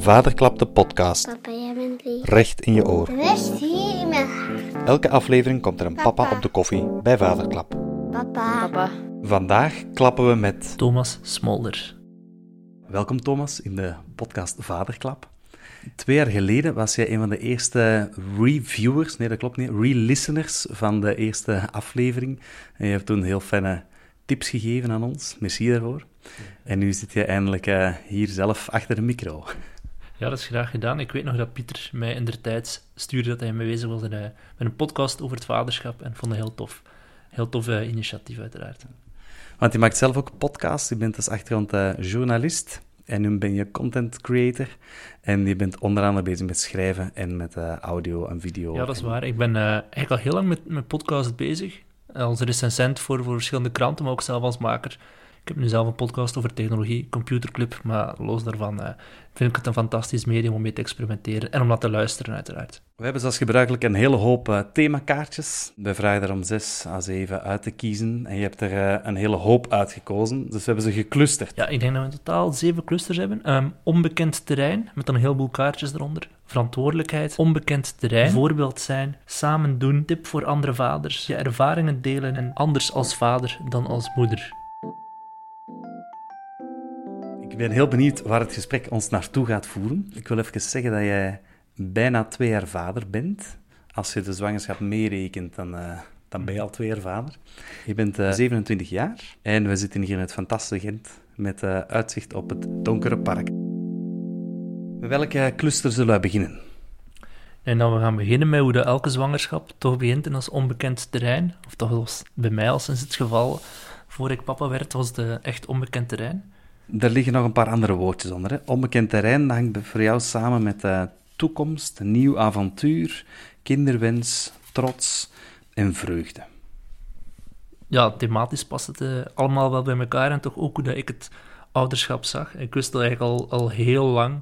Vaderklap de podcast. Papa, jij bent lief. Recht in je oor. Hier in mijn hart. Elke aflevering komt er een papa Papa. op de koffie bij Vaderklap. Papa. Papa. Vandaag klappen we met... Thomas Smolder. Welkom Thomas in de podcast Vaderklap. Twee jaar geleden was jij een van de eerste reviewers, nee dat klopt niet, re-listeners van de eerste aflevering. En je hebt toen heel fijne tips gegeven aan ons, merci daarvoor. En nu zit je eindelijk eh, hier zelf achter de micro. Ja, dat is graag gedaan. Ik weet nog dat Pieter mij in der tijd stuurde dat hij mee bezig was in, met een podcast over het vaderschap. En ik vond het heel tof. Heel tof eh, initiatief, uiteraard. Want je maakt zelf ook podcasts, je bent als achtergrond eh, journalist en nu ben je content creator. En je bent onder andere bezig met schrijven en met eh, audio en video. Ja, dat is En- waar. Ik ben eigenlijk al heel lang met, met podcast bezig. Als recensent voor, voor verschillende kranten, maar ook zelf als maker. Ik heb nu zelf een podcast over technologie, Computerclub. Maar los daarvan eh, vind ik het een fantastisch medium om mee te experimenteren en om naar te luisteren, uiteraard. We hebben zoals gebruikelijk een hele hoop eh, themakaartjes. We vragen er om zes à zeven uit te kiezen. En je hebt er eh, een hele hoop uitgekozen, dus we hebben ze geclusterd. Ja, ik denk dat we in totaal zeven clusters hebben. Ehm, onbekend terrein, met dan een heleboel kaartjes eronder. Verantwoordelijkheid, onbekend terrein, voorbeeld zijn, samen doen, tip voor andere vaders, je ervaringen delen en anders als vader dan als moeder. Ik ben heel benieuwd waar het gesprek ons naartoe gaat voeren. Ik wil even zeggen dat jij bijna twee jaar vader bent. Als je de zwangerschap meerekent, dan, eh, dan ben je al twee jaar vader. Je bent eh, 27 jaar en we zitten hier in het fantastische Gent met eh, uitzicht op het donkere park. Welke cluster zullen we beginnen? En dan we gaan beginnen met hoe de elke zwangerschap toch begint in als onbekend terrein. Of toch bij mij al sinds het geval, voor ik papa werd, was de echt onbekend terrein. Er liggen nog een paar andere woordjes onder. Hè? Onbekend terrein dat hangt voor jou samen met eh, toekomst, nieuw avontuur, kinderwens, trots en vreugde. ja, thematisch past het eh, allemaal wel bij elkaar en toch ook hoe dat ik het ouderschap zag. Ik wist al eigenlijk al, al heel lang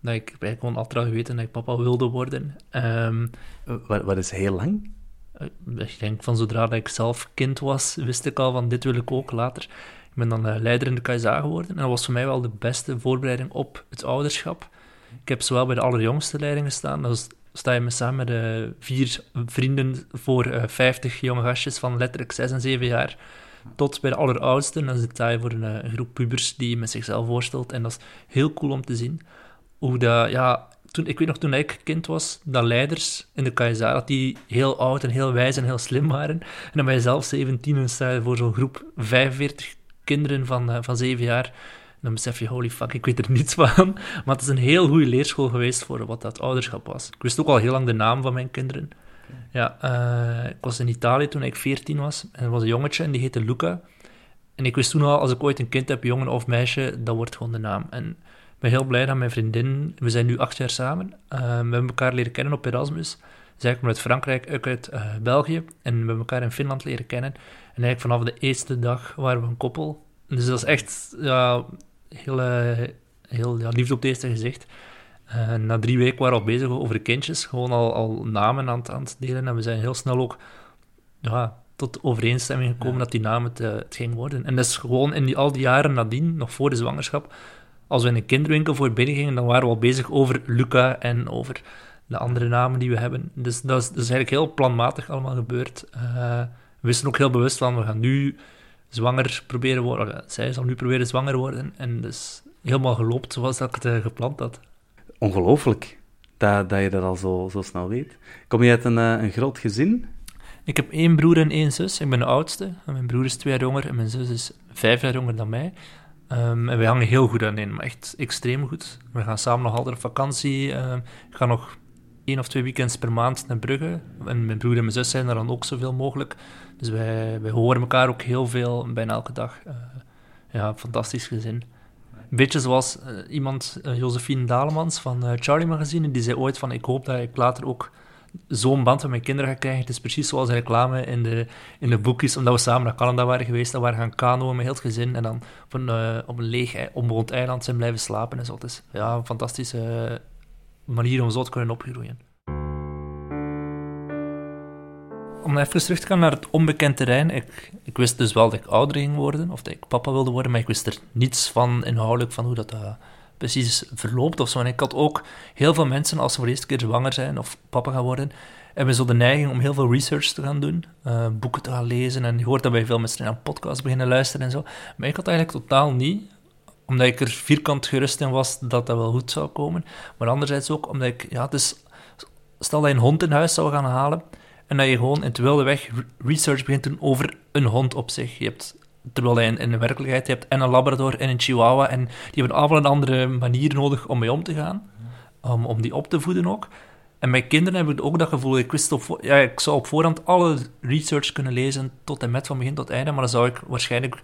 dat ik gewoon al geweten dat ik papa wilde worden. Ehm, Eh, Wat, wat is heel lang? ik denk van zodra dat ik zelf kind was, wist ik al van dit wil ik ook later. Ik ben dan eh, leider in de KSA geworden en dat was voor mij wel de beste voorbereiding op het ouderschap. Ik heb zowel bij de allerjongste leiding gestaan, dan sta je me samen met eh, vier vrienden voor eh 50 jonge gastjes van letterlijk 6 en 7 jaar, tot bij de alleroudste. Dan sta je voor een, groep pubers die met zichzelf voorstelt. En dat is heel cool om te zien. Hoe dat, ja, toen, ik weet nog toen ik kind was, dat leiders in de KSA, dat die heel oud en heel wijs en heel slim waren. En dan ben je zelf 17 en sta je voor zo'n groep 45 kinderen van, eh, van 7 jaar. Dan besef je, holy fuck, ik weet er niets van. Maar het is een heel goede leerschool geweest voor wat dat ouderschap was. Ik wist ook al heel lang de naam van mijn kinderen. Ja, eh, ik was in Italië toen ik 14 was. En er was een jongetje en die heette Luca. En ik wist toen al, als ik ooit een kind heb, jongen of meisje, dat wordt gewoon de naam. En ik ben heel blij dat mijn vriendin, we zijn nu acht jaar samen, eh, we hebben elkaar leren kennen op Erasmus. Zij komt uit Frankrijk, ik uit België. En we hebben elkaar in Finland leren kennen. En eigenlijk vanaf de eerste dag waren we een koppel. Dus dat is echt ja, heel, eh, heel ja, liefde op het eerste gezicht. Eh, na drie weken waren we al bezig over de kindjes. Gewoon al, al namen aan het, aan het delen. En we zijn heel snel ook ja, tot overeenstemming gekomen dat die naam het, eh, het ging worden. En dat is gewoon in die, al die jaren nadien, nog voor de zwangerschap, als we in een kinderwinkel voor binnen gingen, dan waren we al bezig over Luca en over de andere namen die we hebben. Dus dat is, dat is eigenlijk heel planmatig allemaal gebeurd. We wisten ook heel bewust van, we gaan nu zwanger proberen worden. Zij zal nu proberen zwanger worden. En dus helemaal geloopt zoals dat ik het eh, gepland had. Ongelooflijk dat, dat je dat al zo, zo snel weet. Kom je uit een, eh, een groot gezin? Ik heb één broer en één zus. Ik ben de oudste. Mijn broer is twee jaar jonger en mijn zus is vijf jaar jonger dan mij. Ehm, en wij hangen heel goed aan één, maar echt extreem goed. We gaan samen nog altijd op vakantie. Ehm, ik ga nog één of twee weekends per maand naar Brugge. En mijn broer en mijn zus zijn er dan ook zoveel mogelijk. Dus wij, wij horen elkaar ook heel veel, bijna elke dag. Eh, ja, fantastisch gezin. Een beetje zoals eh, iemand, eh, Josephine Dalemans van Charlie Magazine, die zei ooit van ik hoop dat ik later ook zo'n band met mijn kinderen ga krijgen. Het is precies zoals de reclame in de, in de boekjes, omdat we samen naar Canada waren geweest. Dat we waren gaan kanoën met heel het gezin en dan op een, op een leeg, onbewoond eiland zijn blijven slapen en zo. Is ja, fantastische manier om zo te kunnen opgroeien. Om even terug te gaan naar het onbekend terrein. Ik, ik wist dus wel dat ik ouder ging worden, of dat ik papa wilde worden, maar ik wist er niets van inhoudelijk van hoe dat, eh, precies verloopt of zo. En ik had ook heel veel mensen, als ze voor de eerste keer zwanger zijn of papa gaan worden, hebben zo de neiging om heel veel research te gaan doen, uh, boeken te gaan lezen. En je hoort dat bij veel mensen naar podcasts beginnen luisteren en zo. Maar ik had eigenlijk totaal niet, omdat ik er vierkant gerust in was dat dat wel goed zou komen. Maar anderzijds ook omdat ik, ja, dus stel dat je een hond in huis zou gaan halen en dat je gewoon in het wilde weg research begint over een hond op zich. Je hebt Terwijl je in, de werkelijkheid hebt en een Labrador en een Chihuahua. En die hebben allemaal een andere manier nodig om mee om te gaan. Um, om die op te voeden ook. En bij kinderen heb ik ook dat gevoel. Ik, wist op, ja, ik zou op voorhand alle research kunnen lezen, tot en met van begin tot einde. Maar dan zou ik waarschijnlijk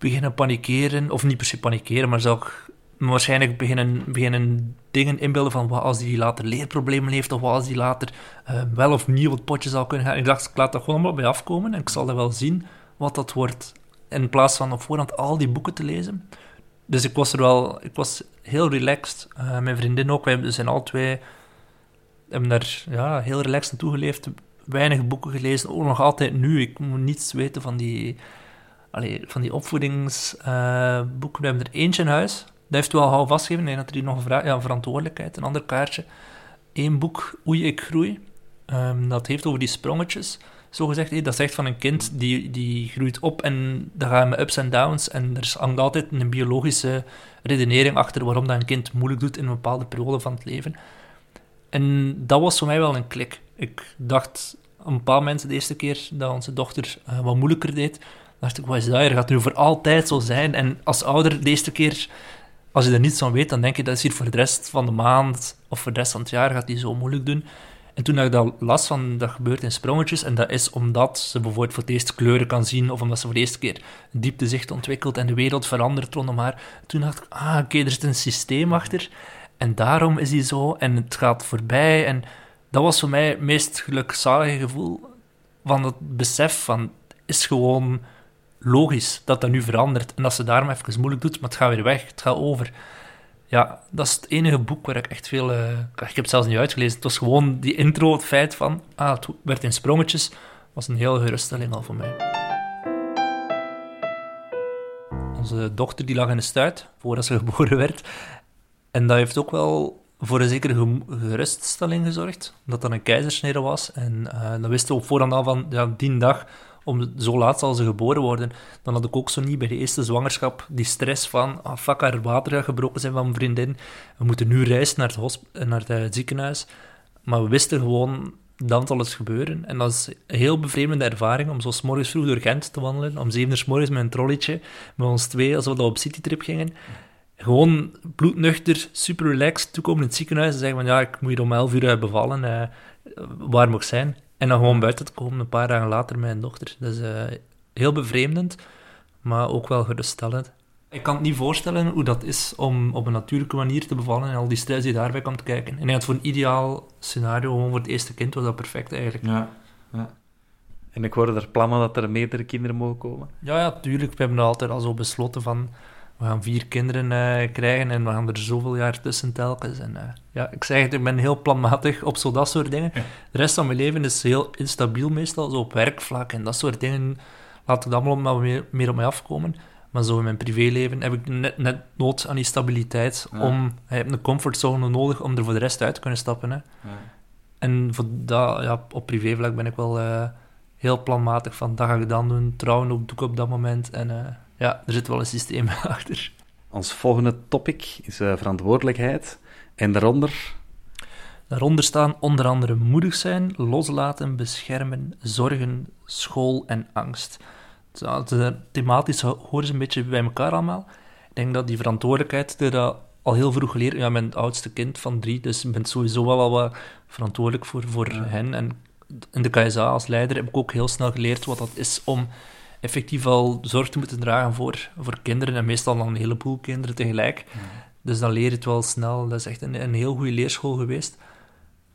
beginnen panikeren. Of niet per se panikeren, maar zou ik waarschijnlijk beginnen, beginnen dingen inbeelden van wat als die later leerproblemen heeft, of wat als die later uh, wel of niet op het potje zou kunnen gaan. ik dacht, ik laat dat gewoon allemaal bij afkomen en ik zal dat wel zien wat dat wordt. In plaats van op voorhand al die boeken te lezen. Dus ik was er wel, ik was heel relaxed. Uh, mijn vriendin ook, wij zijn al twee, hebben daar ja, heel relaxed naartoe geleefd. Weinig boeken gelezen, ook nog altijd nu. Ik moet niets weten van die, van die opvoedingsboeken. We hebben er eentje in huis. Dat heeft wel hou vastgegeven. Nee, dat er nog een vraag, ja, verantwoordelijkheid, een ander kaartje. Eén boek, Oei, ik groei. Um, dat heeft over die sprongetjes zo gezegd. Dat zegt van een kind die, die groeit op en daar gaan met ups en downs. En er hangt altijd een biologische redenering achter waarom dat een kind moeilijk doet in een bepaalde periode van het leven. En dat was voor mij wel een klik. Ik dacht een paar mensen de eerste keer dat onze dochter uh, wat moeilijker deed, dacht ik, wat is dat? Er gaat nu voor altijd zo zijn. En als ouder de eerste keer, als je er niets van weet, dan denk je dat is hier voor de rest van de maand of voor de rest van het jaar gaat hij zo moeilijk doen. En toen had ik dat last van, dat gebeurt in sprongetjes. En dat is omdat ze bijvoorbeeld voor het eerst kleuren kan zien, of omdat ze voor de eerste keer dieptezicht ontwikkelt en de wereld verandert rondom haar. Toen dacht ik, ah, oké, er zit een systeem achter. En daarom is die zo, en het gaat voorbij. En dat was voor mij het meest gelukzalige gevoel van het besef van, is gewoon logisch dat dat nu verandert. En dat ze daarom even moeilijk doet, maar het gaat weer weg, het gaat over. Ja, dat is het enige boek waar ik echt veel... Uh, ik heb het zelfs niet uitgelezen. Het was gewoon die intro, het feit van... Ah, het werd in sprongetjes. was een hele geruststelling al voor mij. Onze dochter die lag in de stuit, voordat ze geboren werd. En dat heeft ook wel voor een zekere geruststelling gezorgd. Omdat dat een keizersnede was. En uh, dan wisten we op voorhand al van... Ja, die dag om zo laat zal ze geboren worden. Dan had ik ook zo niet bij de eerste zwangerschap die stress van, ah fuck, haar water gebroken zijn van mijn vriendin. We moeten nu reizen naar het, naar het ziekenhuis. Maar we wisten gewoon, dan zal het gebeuren. En dat is een heel bevreemdende ervaring om zo morgens vroeg door Gent te wandelen, om zeven uur s morgens met een trolletje, met ons twee, als we dat op citytrip gingen. Gewoon bloednuchter, super relaxed, toekomen in het ziekenhuis en zeggen van ja, ik moet hier om elf uur bevallen, eh, waar moet ik zijn? En dan gewoon buiten te komen, een paar dagen later, mijn dochter. Dat is uh, heel bevreemdend, maar ook wel geruststellend. Ik kan het niet voorstellen hoe dat is om op een natuurlijke manier te bevallen en al die stress die daarbij komt kijken. En ik voor een ideaal scenario, gewoon voor het eerste kind, was dat perfect eigenlijk. Ja, ja. En ik hoorde er plannen dat er meerdere kinderen mogen komen. Ja, ja, tuurlijk. We hebben dat altijd al zo besloten van we gaan vier kinderen uh, krijgen en we gaan er zoveel jaar tussen telkens. En, uh, ja, ik zeg het, ik ben heel planmatig op zo dat soort dingen. De rest van mijn leven is heel instabiel meestal, zo op werkvlak en dat soort dingen. Laat ik dat allemaal meer, meer op mij afkomen. Maar zo in mijn privéleven heb ik net, net nood aan die stabiliteit. Om, je hebt een comfortzone nodig om er voor de rest uit te kunnen stappen. Hè. Ja. En voor dat, ja, op privévlak ben ik wel uh, heel planmatig van dat ga ik dan doen. Trouwen op, doe ik op dat moment. En ja, er zit wel een systeem achter. Ons volgende topic is uh, verantwoordelijkheid. En daaronder? Daaronder staan onder andere moedig zijn, loslaten, beschermen, zorgen, school en angst. Thematisch horen ze een beetje bij elkaar allemaal. Ik denk dat die verantwoordelijkheid, dat al heel vroeg geleerd. Ja, mijn oudste kind van drie, dus ik ben sowieso wel al wat verantwoordelijk voor, voor hen. En in de KSA als leider heb ik ook heel snel geleerd wat dat is om effectief al zorg te moeten dragen voor, voor kinderen. En meestal dan een heleboel kinderen tegelijk. Dus dan leer je het wel snel. Dat is echt een, een heel goede leerschool geweest.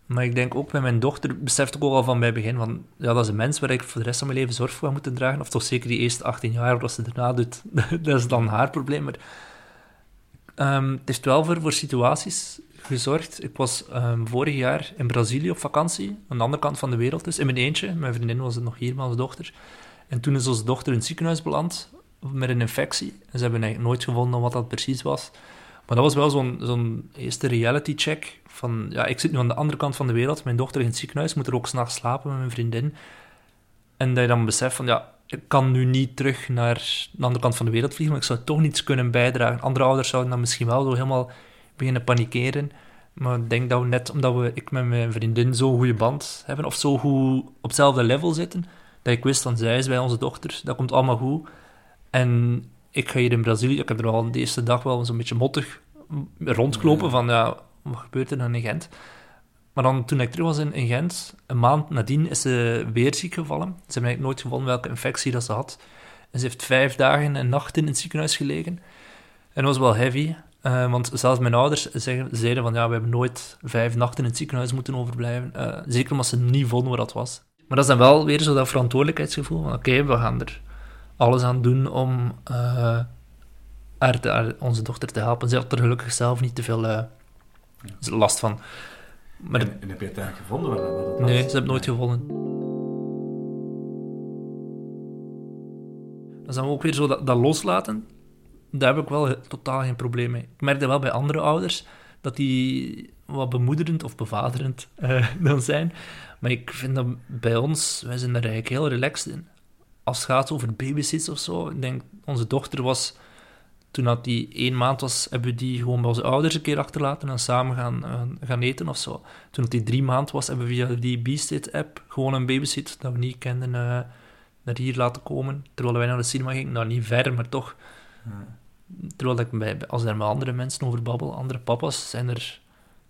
Maar ik denk ook met mijn dochter, besefte ik ook al van bij begin, van ja, dat is een mens waar ik voor de rest van mijn leven zorg voor moet dragen. Of toch zeker die eerste 18 jaar, wat ze daarna doet, dat is dan haar probleem. Maar um, het heeft wel voor, voor situaties gezorgd. Ik was um, vorig jaar in Brazilië op vakantie, aan de andere kant van de wereld dus, in mijn eentje. Mijn vriendin was het nog hier, maar als dochter. En toen is onze dochter in het ziekenhuis beland met een infectie. En ze hebben eigenlijk nooit gevonden wat dat precies was. Maar dat was wel zo'n eerste reality check. Van, ja, ik zit nu aan de andere kant van de wereld. Mijn dochter in het ziekenhuis, moet er ook s'nachts slapen met mijn vriendin. En dat je dan beseft van, ja, ik kan nu niet terug naar de andere kant van de wereld vliegen, maar ik zou toch niets kunnen bijdragen. Andere ouders zouden dan misschien wel zo helemaal beginnen panikeren. Maar ik denk dat we net omdat we, ik met mijn vriendin zo'n goede band hebben, of zo goed op hetzelfde level zitten, dat ik wist van zij is bij onze dochter, dat komt allemaal goed. En ik ga hier in Brazilië, ik heb er al de eerste dag wel zo'n beetje mottig rondgelopen van, ja, wat gebeurt er dan in Gent? Maar dan, toen ik terug was in, in Gent, een maand nadien is ze weer ziek gevallen. Ze hebben eigenlijk nooit gevonden welke infectie dat ze had. En ze heeft vijf dagen en nachten in het ziekenhuis gelegen. En dat was wel heavy, eh, want zelfs mijn ouders zeggen, zeiden van ja, we hebben nooit vijf nachten in het ziekenhuis moeten overblijven. Eh, zeker omdat ze niet vonden wat dat was. Maar dat is dan wel weer zo dat verantwoordelijkheidsgevoel van oké, we gaan er alles aan doen om eh, haar te- haar- onze dochter te helpen. Ze had er gelukkig zelf niet te veel eh, last van. Maar en, en heb je het eigenlijk gevonden? Nee, ze hebben het nooit gevonden. Dat is dan ook weer zo dat, dat loslaten. Daar heb ik wel totaal geen probleem mee. Ik merkte wel bij andere ouders dat die wat bemoederend of bevaderend eh, dan zijn. Maar ik vind dat bij ons, wij zijn daar eigenlijk heel relaxed in. Als het gaat over babysits of zo, ik denk, onze dochter was, toen dat die één maand was, hebben we die gewoon bij onze ouders een keer achterlaten en samen gaan, gaan, gaan eten of zo. Toen dat die drie maand was, hebben we via die Beastit-app gewoon een babysit dat we niet kenden eh, naar hier laten komen. Terwijl wij naar de cinema gingen, nou niet ver, maar toch. Terwijl ik bij, als daar met andere mensen over babbel, andere papa's, zijn er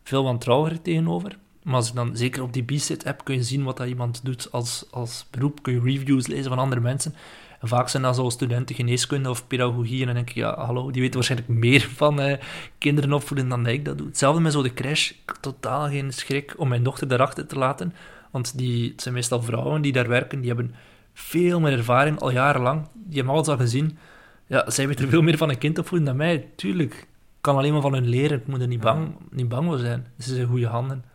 veel wantrouwiger tegenover. Maar als ik dan, zeker op die Beastit-app, kun je zien wat dat iemand doet als, als beroep. Kun je reviews lezen van andere mensen. En vaak zijn dat zo studenten geneeskunde of pedagogie. En dan denk ik, ja, hallo, die weten waarschijnlijk meer van eh, kinderen opvoeden dan ik dat doe. Hetzelfde met zo de crash. Ik totaal geen schrik om mijn dochter daarachter te laten. Want die, het zijn meestal vrouwen die daar werken. Die hebben veel meer ervaring, al jarenlang. Die hebben alles al gezien. Ja, zij weten veel meer van een kind opvoeden dan mij. Tuurlijk. Ik kan alleen maar van hun leren. Ik moet er niet bang, niet bang voor zijn. Ze zijn in goede handen.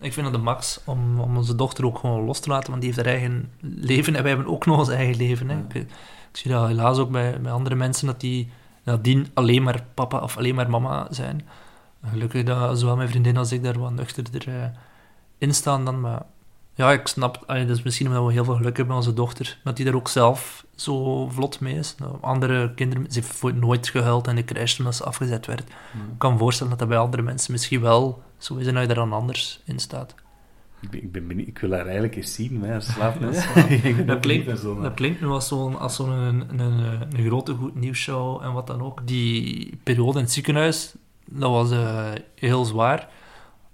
Ik vind het de max om, om onze dochter ook gewoon los te laten, want die heeft haar eigen leven en wij hebben ook nog ons eigen leven. Hè. Ik, ik zie dat helaas ook bij, bij andere mensen, dat die nadien alleen maar papa of alleen maar mama zijn. Gelukkig dat zowel mijn vriendin als ik daar wat nuchterder eh, in staan dan, maar ja, ik snap, allee, dat is misschien omdat we heel veel geluk hebben met onze dochter, dat die daar ook zelf zo vlot mee is. Nou, andere kinderen, ze heeft nooit gehuild en de crash toen ze afgezet werd. Ik kan me voorstellen dat dat bij andere mensen misschien wel zo is en dat je daar dan anders in staat. Ik ben, ik ben benieuwd. Ik wil haar eigenlijk eens zien, maar. Dat klinkt, dat klinkt nu als zo'n zo'n een, een, een grote goed nieuwsshow en wat dan ook. Die periode in het ziekenhuis, dat was eh, heel zwaar.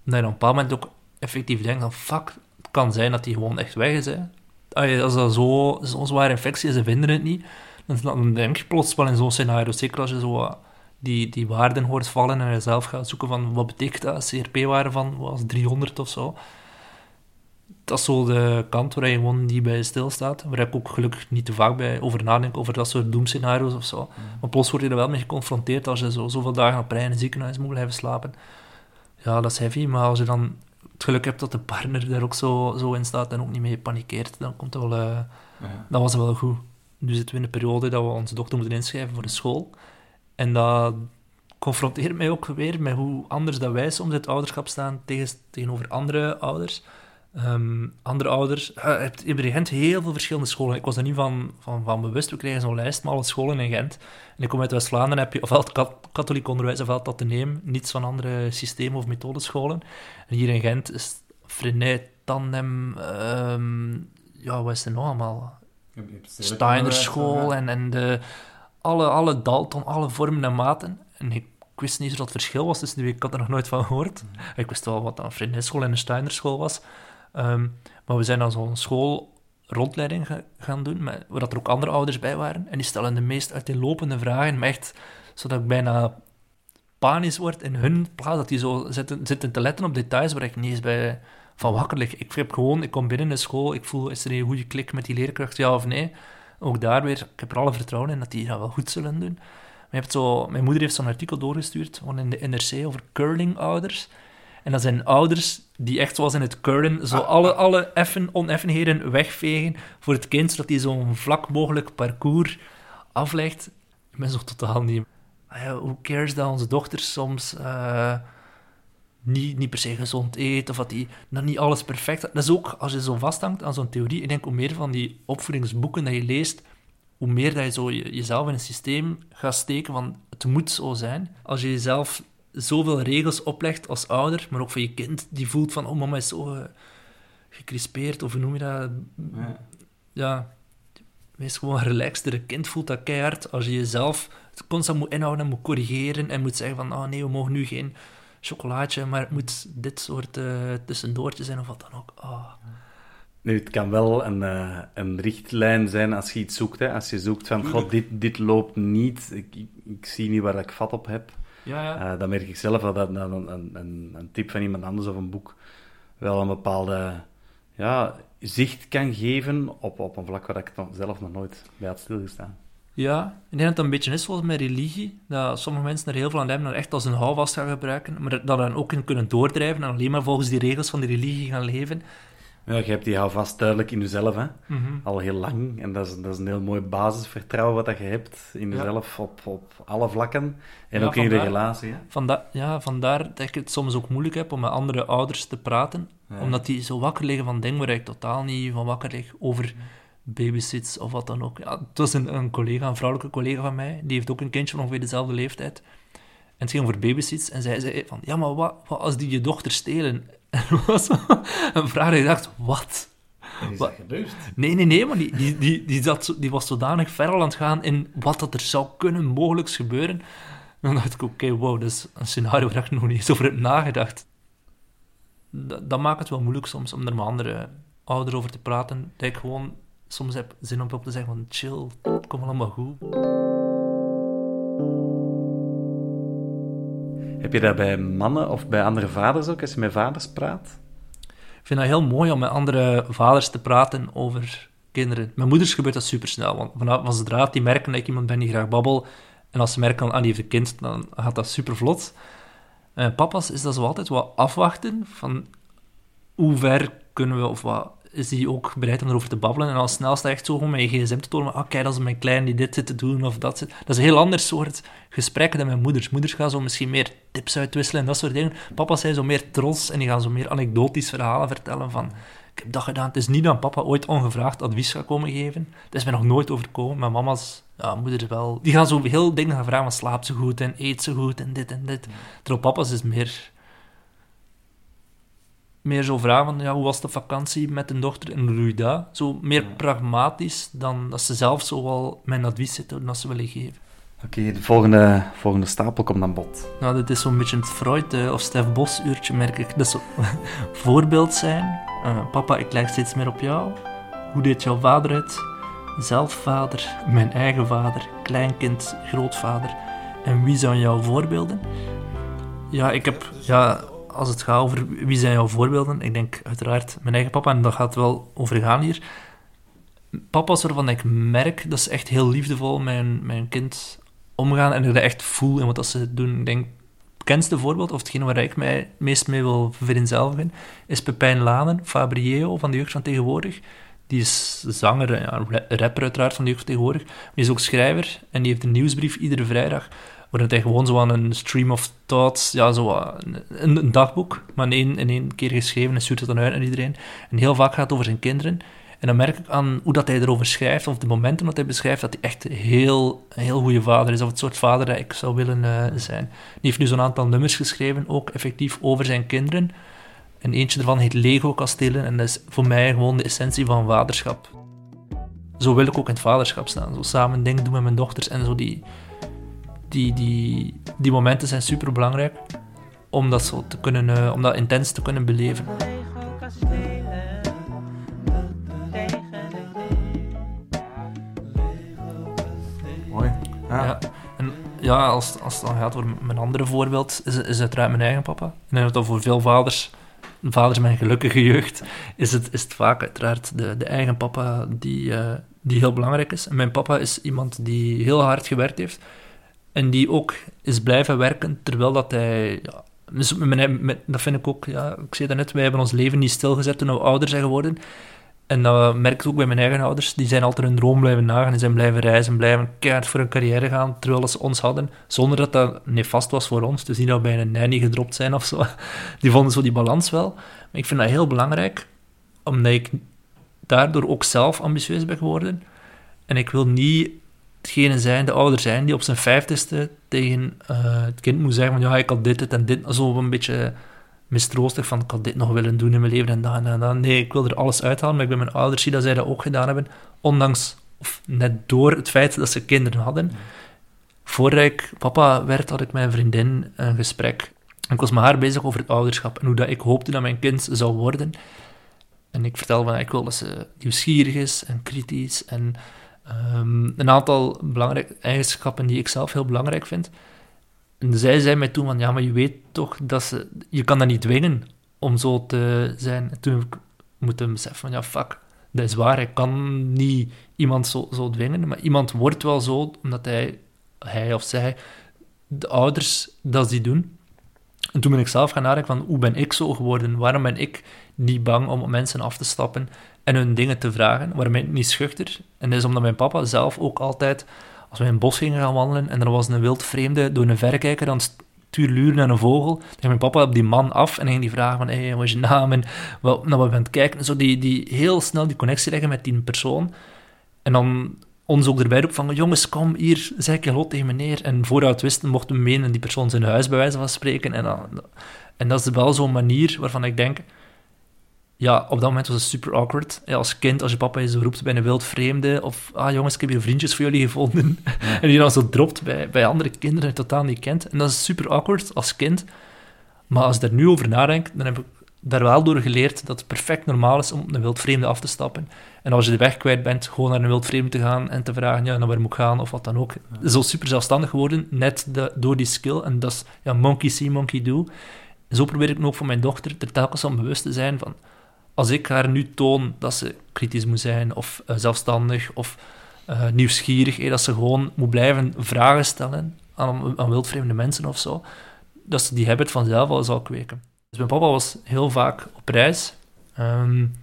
Dat je op een bepaald moment ook effectief denkt van fuck, het kan zijn dat die gewoon echt weg is. Hè. Als dat zo- zo'n zware infectie is, ze vinden het niet, dan, dan denk je plots wel in zo'n scenario, zeker als je zo die, die waarden hoort vallen en je zelf gaat zoeken van wat betekent dat, CRP-waarde van was 300 of zo dat is zo de kant waar je gewoon niet bij stilstaat. Waar ik ook gelukkig niet te vaak bij over nadenk, over dat soort doemscenario's of zo. Maar plots word je er wel mee geconfronteerd als je zo, zoveel dagen op rij in een ziekenhuis moet blijven slapen. Ja, dat is heavy, maar als je dan het geluk hebt dat de partner daar ook zo, zo in staat en ook niet mee panikeert, dan komt het wel... eh, dat was wel goed. Nu zitten we in een periode dat we onze dochter moeten inschrijven voor de school. En dat confronteert mij ook weer met hoe anders dat wij soms in het ouderschap staan tegen, tegenover andere ouders. Ehm, andere ouders... eh, je hebt in Gent heel veel verschillende scholen. Ik was er niet van, van, van bewust. We krijgen zo'n lijst met alle scholen in Gent. En ik kom uit West-Vlaanderen, heb je ofwel het kat- katholiek onderwijs ofwel het ateneem. Niets van andere systemen of methodescholen. En hier in Gent is Freinet, Tandem... ehm, ja, wat is er nog allemaal? Steiner school en, en de, alle, alle Dalton, alle vormen en maten. En ik, ik wist niet wat het verschil was tussen die. Ik had er nog nooit van gehoord. Ik wist wel wat een Vriendinschool en een Steiner school was. Ehm, maar we zijn dan zo'n school rondleiding ga- gaan doen, met, waar er ook andere ouders bij waren. En die stellen de meest uiteenlopende vragen, maar echt zodat ik bijna panisch word in hun plaats. Dat die zo zitten, zitten te letten op details waar ik niet eens bij van wakker lig. Ik heb gewoon, ik kom binnen de school, ik voel, is er een goede klik met die leerkracht, ja of nee? Ook daar weer, ik heb er alle vertrouwen in dat die dat wel goed zullen doen. Maar je hebt zo, mijn moeder heeft zo'n artikel doorgestuurd, gewoon in de NRC, over curling-ouders. En dat zijn ouders die echt zoals in het curlen, zo alle, alle effen, oneffenheden wegvegen voor het kind, zodat hij zo'n vlak mogelijk parcours aflegt. Ik ben zo totaal niet... ah ja, hoe cares dat onze dochter soms eh, niet, niet per se gezond eet, of dat die dat niet alles perfect... Dat is ook, als je zo vasthangt aan zo'n theorie, ik denk hoe meer van die opvoedingsboeken dat je leest, hoe meer dat je zo je- jezelf in een systeem gaat steken van het moet zo zijn. Als je jezelf zoveel regels oplegt als ouder, maar ook voor je kind, die voelt van, oh mama is zo eh, gecrispeerd, of hoe noem je dat? Ja. Ja, wees gewoon een relaxtere kind, voelt dat keihard. Als je jezelf constant moet inhouden en moet corrigeren en moet zeggen van, oh nee, we mogen nu geen chocolaatje, maar het moet dit soort eh tussendoortje zijn of wat dan ook. Ah. Nu, het kan wel een, eh, een richtlijn zijn als je iets zoekt. Hè. Als je zoekt van, god, dit, dit loopt niet, ik, ik, ik zie niet waar ik vat op heb. Ja, ja. Eh, dan merk ik zelf dat dat een, een, een, tip van iemand anders of een boek wel een bepaalde ja, zicht kan geven op, op een vlak waar ik nog- zelf nog nooit bij had stilgestaan. Ja, ik denk dat het een beetje is zoals met religie, dat sommige mensen er heel veel aan hebben en echt als een houvast gaan gebruiken, maar dat dan ook in kunnen doordrijven en alleen maar volgens die regels van die religie gaan leven. Ja, je hebt die houvast duidelijk in jezelf, hè. Mhm. al heel lang. En dat is, dat is een heel mooi basisvertrouwen wat dat je hebt in Ja. jezelf op, op alle vlakken. En Ja, ook in je vandaar- relatie. Hè? Vanda ja, vandaar dat ik het soms ook moeilijk heb om met andere ouders te praten, Ja. omdat die zo wakker liggen van dingen waar ik totaal niet van wakker lig, over babysits of wat dan ook. Ja, het was een, een collega, een vrouwelijke collega van mij, die heeft ook een kindje van ongeveer dezelfde leeftijd. En het ging over babysits en zij zei van, ja, maar wat, wat als die je dochter stelen? En dat was een vraag ik dacht, wat? Is dat gebeurd? Nee, nee, nee, maar die, die, die, die, zat die was zodanig ver aan het gaan in wat dat er zou kunnen mogelijk gebeuren. Dan dacht ik, oké, wow, dat is een scenario waar ik nog niet eens over heb nagedacht. Dat, dat maakt het wel moeilijk soms om er met andere ouderen over te praten. Dat ik gewoon soms heb zin om op te zeggen van chill, het komt allemaal goed. Heb je dat bij mannen of bij andere vaders ook, als je met vaders praat? Ik vind dat heel mooi om met andere vaders te praten over kinderen. Mijn moeders gebeurt dat supersnel, want vanaf van zodra die merken dat ik iemand ben die graag babbel, en als ze merken ah, die heeft een kind, dan gaat dat super vlot. papa's is dat zo altijd wat afwachten van hoe ver kunnen we, of wat is die ook bereid om erover te babbelen. En al snel sta je echt zo met je gsm te tonen, ah kijk, dat is mijn klein die dit zit te doen, of dat zit. Dat is een heel ander soort gesprekken dan mijn moeders. Moeders gaan zo misschien meer tips uitwisselen en dat soort dingen. Papa's zijn zo meer trots en die gaan zo meer anekdotisch verhalen vertellen van... Ik heb dat gedaan. Het is niet dat papa ooit ongevraagd advies gaat komen geven. Dat is mij nog nooit overkomen. Maar mama's, ja, moeders wel. Die gaan zo heel dingen gaan vragen van slaap ze goed en eet ze goed en dit en dit. Terwijl papa's is meer... Meer zo vragen van, ja, hoe was de vakantie met de dochter je dat? Zo meer pragmatisch dan dat ze zelf zo wel mijn advies zitten dat ze willen geven. Oké, de volgende, volgende stapel komt aan bod. Nou, dit is zo'n beetje het Freud of Stef Bos uurtje, merk ik. Dat zo voorbeeld zijn. Eh, papa, ik lijk steeds meer op jou. Hoe deed jouw vader het? Zelf vader, mijn eigen vader, kleinkind, grootvader. En wie zijn jouw voorbeelden? Ja, ik heb... Ja, als het gaat over wie zijn jouw voorbeelden, ik denk uiteraard mijn eigen papa, en dat gaat wel over gaan hier. Papa's waarvan ik merk dat ze echt heel liefdevol mijn, mijn kind omgaan en ik dat echt voel in wat ze doen. Ik denk, het bekendste voorbeeld, of hetgene waar ik mij meest mee wil vereenzelvigen, is Pepijn Lanen, Fabrieo van de jeugd van tegenwoordig. Die is zanger, rapper uiteraard van de jeugd van tegenwoordig. Maar die is ook schrijver en die heeft een nieuwsbrief iedere vrijdag, waarin hij gewoon zo aan een stream of thoughts, ja, zo een, dagboek, maar in één, in één keer geschreven en stuurt het dan uit naar iedereen. En heel vaak gaat het over zijn kinderen. En dan merk ik aan hoe dat hij erover schrijft, of de momenten dat hij beschrijft, dat hij echt heel, een heel goede vader is, of het soort vader dat ik zou willen eh, zijn. Die heeft nu zo'n aantal nummers geschreven, ook effectief over zijn kinderen. En eentje ervan heet Lego Kastelen, en dat is voor mij gewoon de essentie van vaderschap. Zo wil ik ook in het vaderschap staan. Zo samen dingen doen met mijn dochters en zo die... Die, die, die momenten zijn super belangrijk om dat, zo te kunnen, eh, om dat intens te kunnen beleven. Lego kastelen, tegen Mooi. Ja. En ja, als, als het dan gaat over mijn andere voorbeeld, is, is het uiteraard mijn eigen papa. Ik denk dat dat voor veel vaders, vaders met een gelukkige jeugd, is het, is het vaak uiteraard de, de eigen papa die, eh, die heel belangrijk is. En mijn papa is iemand die heel hard gewerkt heeft en die ook is blijven werken, terwijl dat hij... Ja, dat vind ik ook, ja, ik zei dat net, wij hebben ons leven niet stilgezet toen we ouder zijn geworden. En dat merk ik ook bij mijn eigen ouders. Die zijn altijd hun droom blijven nagaan. Die zijn blijven reizen, blijven keihard voor hun carrière gaan, terwijl ze ons hadden. Zonder dat dat nefast was voor ons. Dus niet dat we bij een nanny gedropt zijn of zo. Die vonden zo die balans wel. Maar ik vind dat heel belangrijk, omdat ik daardoor ook zelf ambitieus ben geworden. En ik wil niet hetgene zijn, de ouder zijn, die op zijn vijftigste tegen eh, het kind moet zeggen van ja, ik had dit, dit en dit. Zo een beetje mistroostig van ik had dit nog willen doen in mijn leven en dat en dat. Nee, ik wil er alles uithalen, maar ik ben mijn ouders zie dat zij dat ook gedaan hebben, ondanks, of net door het feit dat ze kinderen hadden. Voordat ik papa werd, had ik met een vriendin een gesprek. En ik was met haar bezig over het ouderschap en hoe dat ik hoopte dat mijn kind zou worden. En ik vertelde van, ik wil dat ze nieuwsgierig is en kritisch en ehm, een aantal belangrijke eigenschappen die ik zelf heel belangrijk vind. En zij zei mij toen van, ja, maar je weet toch dat ze... Je kan dat niet dwingen om zo te zijn. En toen heb ik moeten van, ja, fuck, dat is waar. Ik kan niet iemand zo, zo dwingen, maar iemand wordt wel zo, omdat hij, hij of zij, de ouders, dat die doen. En toen ben ik zelf gaan nadenken van, hoe ben ik zo geworden? Waarom ben ik niet bang om op mensen af te stappen en hun dingen te vragen? Waarom ben ik niet schuchter? En dat is omdat mijn papa zelf ook altijd als we in het bos gingen gaan wandelen en er was een wild vreemde door een verrekijker aan het tuurluren naar een vogel, dan ging mijn papa op die man af en ging die vragen van, hey, wat is je naam? En wat, nou, wat ben het kijken? Zo die, die heel snel die connectie leggen met die persoon. En dan ons ook erbij roepen van, jongens, kom hier, zeg ik hallo tegen meneer. En het wisten, mochten we mee in die persoon zijn huis, bij wijze van spreken. En, dan, en dat is wel zo'n manier waarvan ik denk, ja, op dat moment was het super awkward. Ja, als kind, als je papa je zo roept bij een wild vreemde, of, ah jongens, ik heb hier vriendjes voor jullie gevonden. en die dan zo dropt bij, bij andere kinderen die je totaal niet kent. En dat is super awkward als kind. Maar als ik daar nu over nadenk, dan heb ik daar wel door geleerd dat het perfect normaal is om op een wild vreemde af te stappen. En als je de weg kwijt bent, gewoon naar een wild vreemde te gaan en te vragen, ja, naar waar moet ik gaan, of wat dan ook. Zo super zelfstandig geworden, net de, door die skill. En dat is, ja, monkey see, monkey do. Zo probeer ik me ook voor mijn dochter er telkens aan bewust te zijn van als ik haar nu toon dat ze kritisch moet zijn, of uh, zelfstandig, of uh, nieuwsgierig, eh, dat ze gewoon moet blijven vragen stellen aan, aan wildvreemde mensen of zo, dat ze die habit vanzelf al zal kweken. Dus mijn papa was heel vaak op reis, um,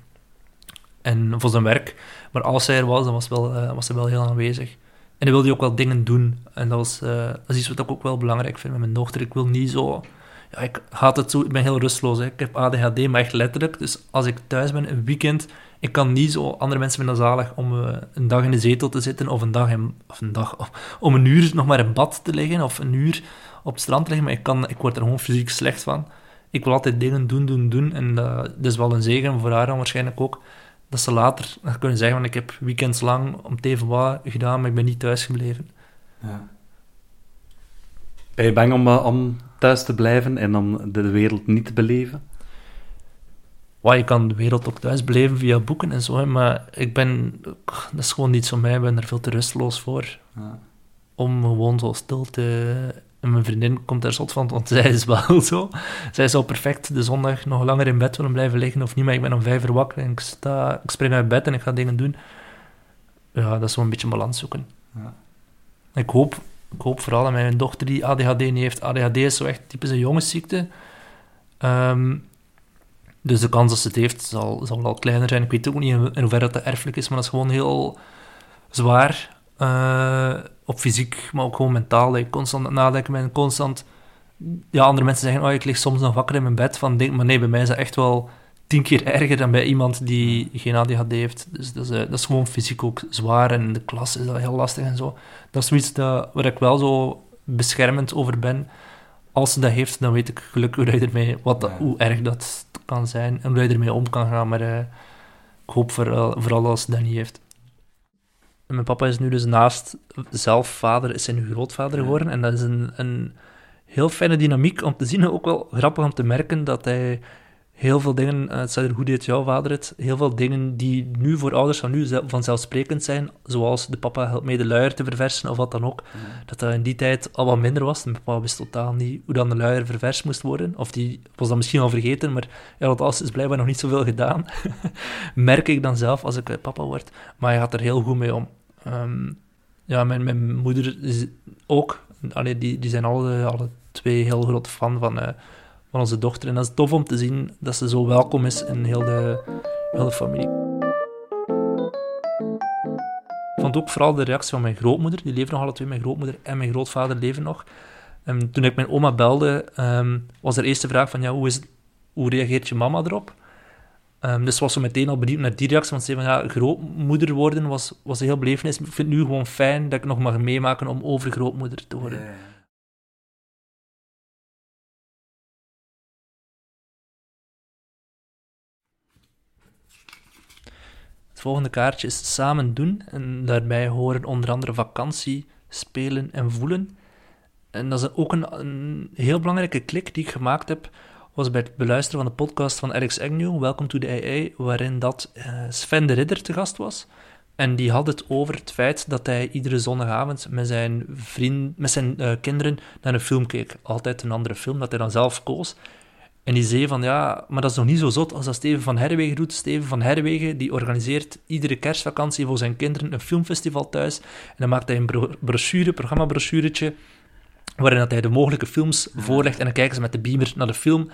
en voor zijn werk, maar als hij er was, dan was, wel, was hij wel heel aanwezig. En hij wilde ook wel dingen doen, en dat, was, dat is iets wat ik ook wel belangrijk vind met mijn dochter. Ik wil niet zo ja, ik haat het zo, ik ben heel rustloos. Hè. Ik heb ADHD, maar echt letterlijk. Dus als ik thuis ben, een weekend, ik kan niet zo, andere mensen vinden zalig om uh, een dag in de zetel te zitten, of een dag, of een dag om een uur nog maar in bad te liggen, of een uur op het strand te liggen, maar ik, kan, ik word er gewoon fysiek slecht van. Ik wil altijd dingen doen, doen, doen, en uh, dat is wel een zegen voor haar dan waarschijnlijk ook, dat ze later kunnen zeggen, ik heb weekends lang om teven wat gedaan, maar ik ben niet thuis gebleven. Ja. Ben je bang om, uh, om thuis te blijven en om de wereld niet te beleven? Je kan de wereld ook thuis beleven via boeken en zo, hè, maar ik ben... Dat is gewoon niet zo mij, ik ben er veel te rusteloos voor. Ja. Om gewoon zo stil te... En mijn vriendin komt daar zot van, want zij is wel zo. Zij zou perfect de zondag nog langer in bed willen blijven liggen of niet, maar ik ben om vijf uur wakker en ik, sta, ik spring uit bed en ik ga dingen doen. Ja, dat is wel een beetje balans zoeken. Ja. Ik hoop ik hoop vooral dat mijn dochter die ADHD niet heeft. ADHD is zo echt typisch een jongensziekte. Um, dus de kans dat ze het heeft zal, zal wel kleiner zijn. Ik weet ook niet in, hoeverre dat erfelijk is, maar dat is gewoon heel zwaar. Uh, op fysiek, maar ook gewoon mentaal. Dat constant nadenken bent, constant... Ja, andere mensen zeggen, oh, ik lig soms nog wakker in mijn bed van denk, maar nee, bij mij is dat echt wel tien keer erger dan bij iemand die geen ADHD heeft. Dus dat is, uh, dat is gewoon fysiek ook zwaar en de klas is dat heel lastig en zo. Dat is zoiets dat, waar ik wel zo beschermend over ben. Als ze dat heeft, dan weet ik gelukkig hoe, ermee, wat dat, hoe erg dat kan zijn en hoe je ermee om kan gaan. Maar uh, ik hoop vooral, vooral als ze dat niet heeft. En mijn papa is nu dus naast zelf vader, is hij nu grootvader geworden. En dat is een, een heel fijne dynamiek om te zien. Ook wel grappig om te merken dat hij heel veel dingen, uh, het hoe deed jouw vader het, heel veel dingen die nu voor ouders van nu vanzelfsprekend zijn, zoals de papa helpt mee de luier te verversen of wat dan ook, dat dat in die tijd al wat minder was. Mijn papa wist totaal niet hoe dan de luier ververst moest worden, of die was dat misschien al vergeten, maar ja, dat alles is blijkbaar nog niet zoveel gedaan. Merk ik dan zelf als ik eh, papa word, maar hij gaat er heel goed mee om. Um, ja, mijn, mijn moeder is ook, allee, die, die zijn alle, alle twee heel groot fan van... Uh, onze dochter. En dat is tof om te zien dat ze zo welkom is in heel de, heel familie. vond ook vooral de reactie van mijn grootmoeder. Die leven nog alle twee. Mijn grootmoeder en mijn grootvader leven nog. En toen ik mijn oma belde, ehm, was de eerste vraag van, ja, hoe, is hoe reageert je mama erop? Ehm, dus was ze meteen al benieuwd naar die reactie, want ze zei van, ja, grootmoeder worden was, was een heel belevenis. Ik vind het nu gewoon fijn dat ik nog mag meemaken om overgrootmoeder te worden. Het volgende kaartje is samen doen. En daarbij horen onder andere vakantie, spelen en voelen. En dat is ook een, heel belangrijke klik die ik gemaakt heb, was bij het beluisteren van de podcast van Alex Agnew, Welcome to the AA, waarin dat eh, Sven de Ridder te gast was. En die had het over het feit dat hij iedere zondagavond met zijn, vriend, met zijn eh, kinderen naar een film keek. Altijd een andere film, dat hij dan zelf koos. En die zei van, ja, maar dat is nog niet zo zot als dat Steven van Herwegen doet. Steven van Herwegen, die organiseert iedere kerstvakantie voor zijn kinderen een filmfestival thuis. En dan maakt hij een bro- brochure, programmabrochuretje, waarin dat hij de mogelijke films voorlegt. En dan kijken ze met de beamer naar de film.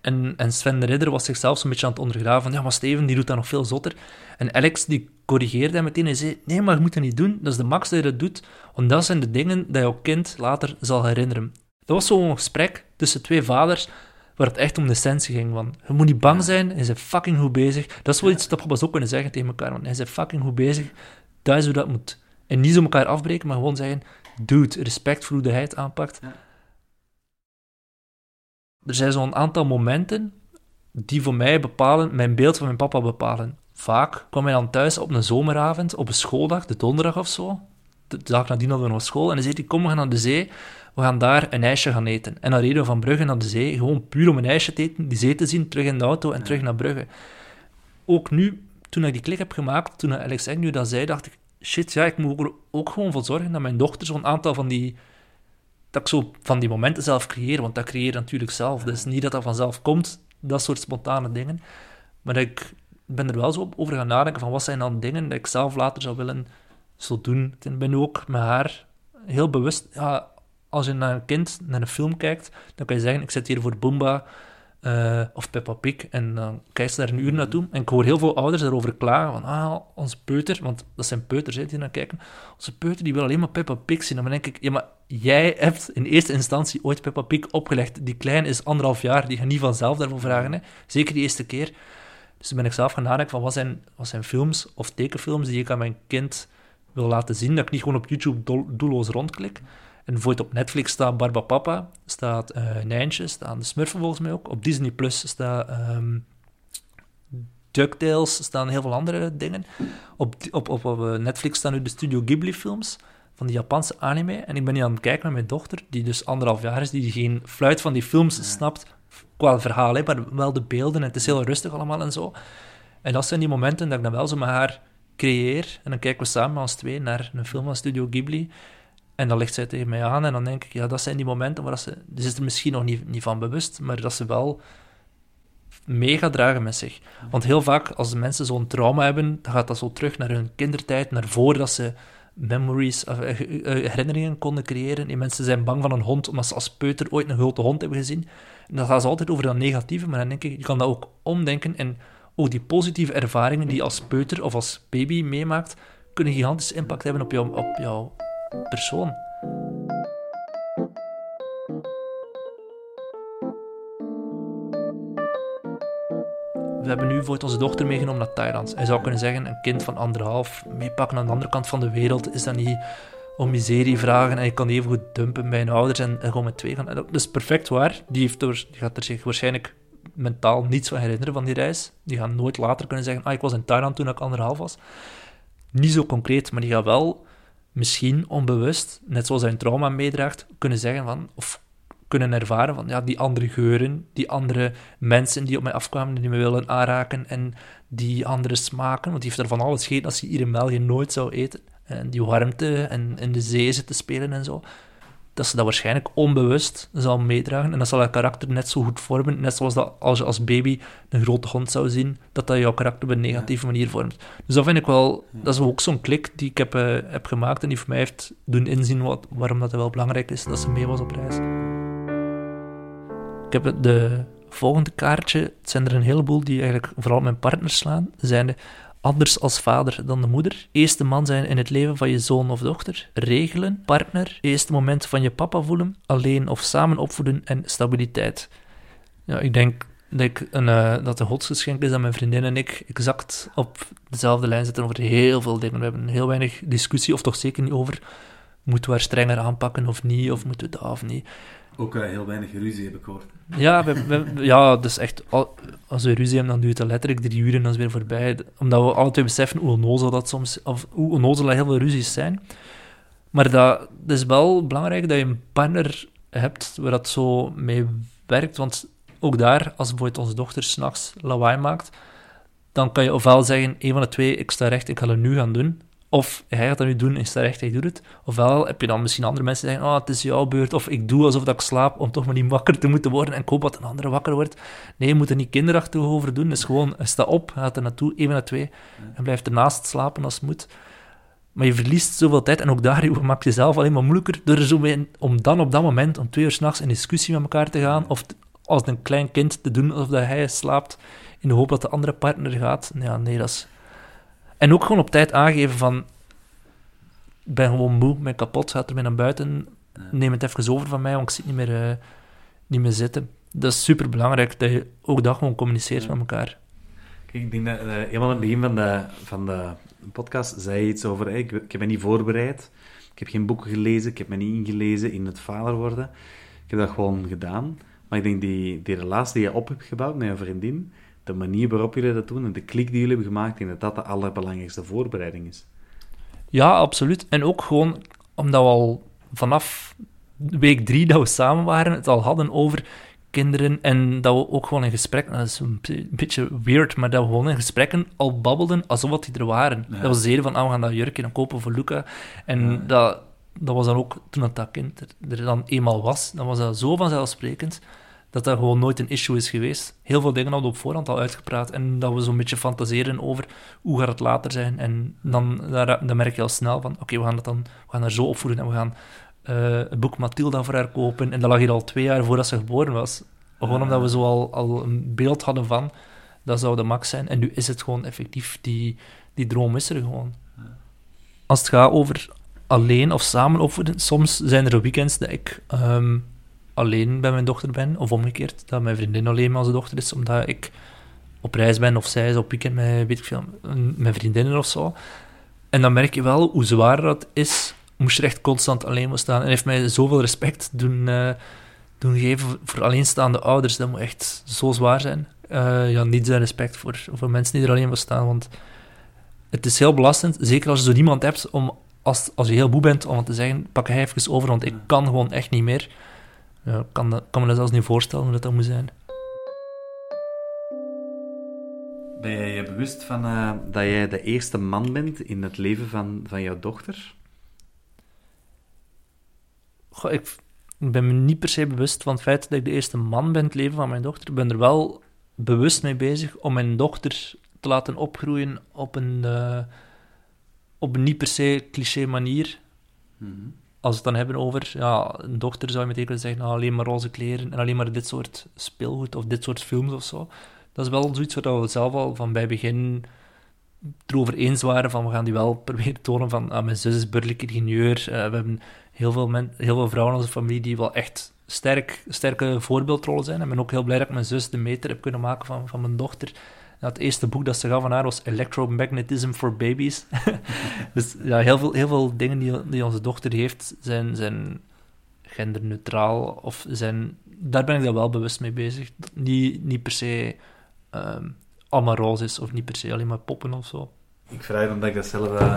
En, en Sven de Ridder was zichzelf zo'n beetje aan het ondergraven van, ja, maar Steven, die doet dat nog veel zotter. En Alex, die corrigeerde hem meteen en zei, nee, maar je moet dat niet doen. Dat is de max dat je dat doet, want dat zijn de dingen dat jouw kind later zal herinneren. Dat was zo'n gesprek tussen twee vaders, waar het echt om de essentie ging. Van, je moet niet bang zijn, hij is fucking goed bezig. Dat is wel iets dat papa's ook kunnen zeggen tegen elkaar, want hij is fucking goed bezig. Dat is hoe dat moet. En niet zo elkaar afbreken, maar gewoon zeggen, dude, respect voor hoe hij het aanpakt. Er zijn zo'n aantal momenten die voor mij bepalen, mijn beeld van mijn papa bepalen. Vaak kwam hij dan thuis op een zomeravond, op een schooldag, de donderdag of zo. De dag nadien hadden we nog school. En dan zei hij, kom, we gaan naar de zee. We gaan daar een ijsje gaan eten. En dan reden we van Brugge naar de zee, gewoon puur om een ijsje te eten, die zee te zien, terug in de auto en terug naar Brugge. Ook nu, toen ik die klik heb gemaakt, toen Alex Agnew dat zei, dacht ik, shit, ja, ik moet er ook gewoon voor zorgen dat mijn dochter zo'n aantal van die dat ik zo van die momenten zelf creëer, want dat creëer je natuurlijk zelf. Dus niet dat dat vanzelf komt, dat soort spontane dingen. Maar ik ben er wel zo over gaan nadenken van wat zijn dan dingen dat ik zelf later zou willen zo doen. Ik ben nu ook met haar heel bewust... Ja, als je naar een kind naar een film kijkt, dan kan je zeggen, ik zit hier voor Boomba eh, of Peppa Pig, en dan kijkt ze daar een uur naartoe. En ik hoor heel veel ouders daarover klagen, van, ah, onze peuter, want dat zijn peuters hè, die naar kijken, onze peuter die wil alleen maar Peppa Pig zien. En dan denk ik, ja, maar jij hebt in eerste instantie ooit Peppa Pig opgelegd. Die kleine is anderhalf jaar, die gaat niet vanzelf daarvoor vragen, hè. zeker die eerste keer. Dus toen ben ik zelf gaan nadenken van, wat zijn, wat zijn films of tekenfilms die ik aan mijn kind wil laten zien, dat ik niet gewoon op YouTube doelloos rondklik. En bijvoorbeeld op Netflix staat Barbapapa, staat eh Nijntje, staan de Smurfen volgens mij ook. Op Disney Plus staat ehm DuckTales, staan heel veel andere dingen. Op, op, op, op eh, Netflix staan nu de Studio Ghibli-films van die Japanse anime. En ik ben nu aan het kijken met mijn dochter, die dus anderhalf jaar is, die geen fluit van die films snapt, qua verhaal, hè, maar wel de beelden. En het is heel rustig allemaal en zo. En dat zijn die momenten dat ik dan wel zo met haar creëer. En dan kijken we samen als twee naar een film van Studio Ghibli. En dan legt zij tegen mij aan en dan denk ik, ja, dat zijn die momenten waar ze... Ze is er misschien nog niet, niet van bewust, maar dat ze wel mee dragen met zich. Want heel vaak, als mensen zo'n trauma hebben, dan gaat dat zo terug naar hun kindertijd, naar voordat ze memories, of, eh, eh, herinneringen konden creëren. Die mensen zijn bang van een hond, omdat ze als peuter ooit een grote hond hebben gezien. En dan gaan ze altijd over dat negatieve, maar dan denk ik, je kan dat ook omdenken en ook die positieve ervaringen die je als peuter of als baby meemaakt, kunnen gigantische impact hebben op, jou, op jouw persoon. We hebben nu voor onze dochter meegenomen naar Thailand. Hij zou kunnen zeggen, een kind van anderhalf, meepakken aan de andere kant van de wereld, is dat niet om miserie vragen en je kan even goed dumpen bij hun ouders en, en gewoon met twee gaan. En dat is perfect waar. Die, heeft die gaat er zich waarschijnlijk mentaal niets van herinneren van die reis. Die gaan nooit later kunnen zeggen, ah, ik was in Thailand toen ik anderhalf was. Niet zo concreet, maar die gaat wel misschien onbewust, net zoals hij een trauma meedraagt, kunnen zeggen van, of kunnen ervaren van, ja, die andere geuren, die andere mensen die op mij afkwamen, die me willen aanraken, en die andere smaken, want die heeft er van alles gegeten als hij hier in België nooit zou eten. En die warmte en in de zee zitten spelen en zo. Dat ze dat waarschijnlijk onbewust zal meedragen. En dat zal haar karakter net zo goed vormen. Net zoals dat als je als baby een grote hond zou zien, dat dat jouw karakter op een negatieve manier vormt. Dus dat vind ik wel, dat is ook zo'n klik die ik heb, eh, heb gemaakt en die voor mij heeft doen inzien wat, waarom dat wel belangrijk is dat ze mee was op reis. Ik heb het- de volgende kaartje, het zijn er een heleboel die eigenlijk vooral mijn partner slaan, zijn de anders als vader dan de moeder. Eerste man zijn in het leven van je zoon of dochter. Regelen, partner, eerste moment van je papa voelen. Alleen of samen opvoeden en stabiliteit. Ja, ik denk dat, ik een, eh, dat godsgeschenk is dat mijn vriendin en ik exact op dezelfde lijn zitten over heel veel dingen. We hebben heel weinig discussie, of toch zeker niet over moeten we haar strenger aanpakken of niet, of moeten we dat of niet. Ook eh, heel weinig ruzie heb ik gehoord. Ja, ja, dus echt, al- als we ruzie hebben, dan duurt het letterlijk drie uur en dan is weer voorbij. Omdat we twee beseffen hoe onnozel dat soms, of hoe onnozel dat heel veel ruzies zijn. Maar dat, dat is wel belangrijk dat je een partner hebt waar dat zo mee werkt. Want ook daar, als bijvoorbeeld onze dochter s'nachts lawaai maakt, dan kan je ofwel zeggen, een van de twee, ik sta recht, ik ga het nu gaan doen. Of hij gaat dat nu doen, ik sta recht, hij doet het. Ofwel heb je dan misschien andere mensen die zeggen, oh, het is jouw beurt, of ik doe alsof dat ik slaap, om toch maar niet wakker te moeten worden, en ik hoop dat een andere wakker wordt. Nee, je moet er niet kinderachtig over doen, het is gewoon, sta op, gaat er naartoe, van de twee, en blijft ernaast slapen als het moet. Maar je verliest zoveel tijd, en ook daar je maakt jezelf alleen maar moeilijker, door er zo mee, om dan op dat moment, om twee uur s'nachts, in discussie met elkaar te gaan, of als een klein kind te doen alsof dat hij slaapt, in de hoop dat de andere partner gaat. Ja, nee, dat is... En ook gewoon op tijd aangeven van... Ik ben gewoon moe, ben kapot, ga er mee naar buiten, neem het even over van mij, want ik zit niet meer, eh, niet meer zitten. Dat is super belangrijk, dat je ook dat gewoon communiceert met elkaar. Kijk, ik denk dat eh, helemaal aan het begin van de, van de podcast zei je iets over... hey, ik, ik heb me niet voorbereid. Ik heb geen boeken gelezen. Ik heb me niet ingelezen in het vader worden. Ik heb dat gewoon gedaan. Maar ik denk die, die relatie die je op hebt gebouwd met je vriendin... De manier waarop jullie dat doen en de klik die jullie hebben gemaakt... Ik denk dat dat de allerbelangrijkste voorbereiding is. Ja, absoluut. En ook gewoon omdat we al vanaf week drie dat we samen waren, het al hadden over kinderen en dat we ook gewoon in gesprek, dat is een beetje weird, maar dat we gewoon in gesprekken al babbelden alsof die er waren. Ja. Dat we zeiden van, ah, we gaan dat jurkje dan kopen voor Luca. En Ja. dat, dat was dan ook, toen dat, dat kind er, er dan eenmaal was, dan was dat zo vanzelfsprekend dat dat gewoon nooit een issue is geweest. Heel veel dingen hadden we op voorhand al uitgepraat en dat we zo'n beetje fantaseren over hoe gaat het later zijn. En dan, daar, dan merk je al snel van, oké, we gaan dat dan we gaan haar zo opvoeden en we gaan eh, het boek Mathilda voor haar kopen. En dat lag hier al twee jaar voordat ze geboren was. Gewoon omdat we zo al, al een beeld hadden van, dat zou de max zijn. En nu is het gewoon effectief, die, die droom is er gewoon. Als het gaat over alleen of samen opvoeden, soms zijn er weekends dat ik ehm, alleen bij mijn dochter ben, of omgekeerd, dat mijn vriendin alleen met onze dochter is, omdat ik op reis ben of zij is op weekend met, weet ik veel, met vriendinnen of zo. En dan merk je wel hoe zwaar dat is, moest je echt constant alleen moeten staan. En heeft mij zoveel respect doen, eh, doen geven voor alleenstaande ouders. Dat moet echt zo zwaar zijn. Eh, ja, niet zijn respect voor, voor mensen die er alleen moeten staan, want het is heel belastend, zeker als je zo niemand hebt om, als, als je heel moe bent, om te zeggen, pak hij even over, want ik kan gewoon echt niet meer. Ja, ik kan, dat, kan me dat zelfs niet voorstellen hoe dat, dat moet zijn. Ben jij je bewust van eh, dat jij de eerste man bent in het leven van, van jouw dochter? Goh, ik, ik ben me niet per se bewust van het feit dat ik de eerste man ben in het leven van mijn dochter. Ik ben er wel bewust mee bezig om mijn dochter te laten opgroeien op een, eh, op een niet per se cliché manier. Als we het dan hebben over, ja, een dochter zou je meteen kunnen zeggen, nou, alleen maar roze kleren en alleen maar dit soort speelgoed of dit soort films of zo. Dat is wel zoiets waar we zelf al van bij begin erover eens waren van, we gaan die wel proberen tonen van, ah, mijn zus is burgerlijk ingenieur, eh, we hebben heel veel, heel veel vrouwen in onze familie die wel echt sterk, sterke voorbeeldrollen zijn. En ik ben ook heel blij dat ik mijn zus de meter heb kunnen maken van, van mijn dochter. Het eerste boek dat ze gaf van haar was Electromagnetism for Babies. dus ja, heel veel, heel veel dingen die, die onze dochter heeft zijn, zijn genderneutraal. Of zijn, daar ben ik dan wel bewust mee bezig. Niet, niet per se ehm allemaal roze is, of niet per se alleen maar poppen of zo. Ik vraag omdat ik dat zelf eh,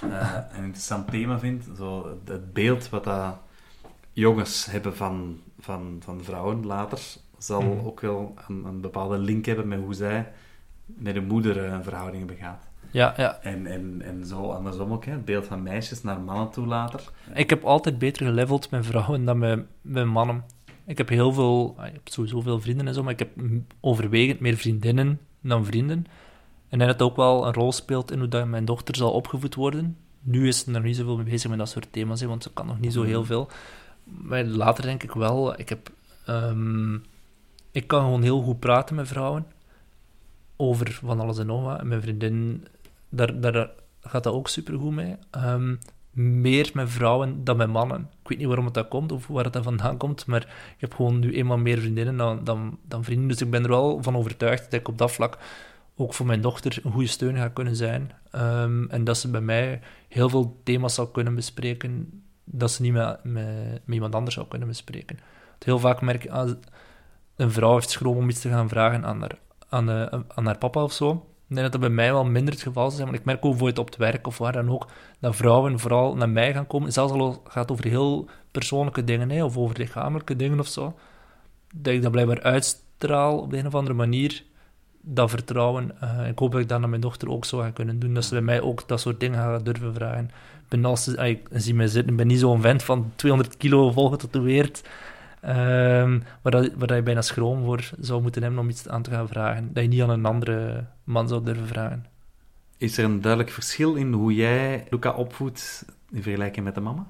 eh, een interessant thema vind. Zo, het beeld wat dat jongens hebben van, van, van vrouwen later, zal Mhm. ook wel een, een bepaalde link hebben met hoe zij met moeder eh, een verhouding hebben gehad. Ja, ja. En, en, en zo andersom ook, hè, het beeld van meisjes naar mannen toe later. Ik heb altijd beter geleveld met vrouwen dan met, met mannen. Ik heb heel veel, ah, ik heb sowieso veel vrienden en zo, maar ik heb overwegend meer vriendinnen dan vrienden. En dat ook wel een rol speelt in hoe dat mijn dochter zal opgevoed worden. Nu is ze er niet zoveel mee bezig met dat soort thema's, hè, want ze kan nog niet zo heel veel. Maar later denk ik wel, ik heb... ehm, ik kan gewoon heel goed praten met vrouwen. Over van alles en nog wat. Mijn vriendin, daar, daar gaat dat ook supergoed mee. Ehm, meer met vrouwen dan met mannen. Ik weet niet waarom het dat komt of waar dat vandaan komt, maar ik heb gewoon nu eenmaal meer vriendinnen dan, dan, dan vrienden. Dus ik ben er wel van overtuigd dat ik op dat vlak ook voor mijn dochter een goede steun ga kunnen zijn. Ehm, en dat ze bij mij heel veel thema's zal kunnen bespreken dat ze niet met, met, met iemand anders zou kunnen bespreken. Want heel vaak merk ik, ah, een vrouw heeft schroom om iets te gaan vragen aan haar, aan, eh, aan haar papa of zo. Ik denk dat dat bij mij wel minder het geval is, want ik merk ook bijvoorbeeld op het werk of waar dan ook, dat vrouwen vooral naar mij gaan komen, zelfs al gaat het over heel persoonlijke dingen, hè, of over lichamelijke dingen of zo, dat ik dat blijkbaar uitstraal op de een of andere manier, dat vertrouwen. Eh, ik hoop dat ik dat naar mijn dochter ook zo ga kunnen doen, dat ze bij mij ook dat soort dingen gaat durven vragen. Ik ben als ik mij zitten, ben niet zo'n vent van 200 kilo vol Ehm waar, dat, waar dat je bijna schroom voor zou moeten hebben om iets aan te gaan vragen. Dat je niet aan een andere man zou durven vragen. Is er een duidelijk verschil in hoe jij Luca opvoedt in vergelijking met de mama?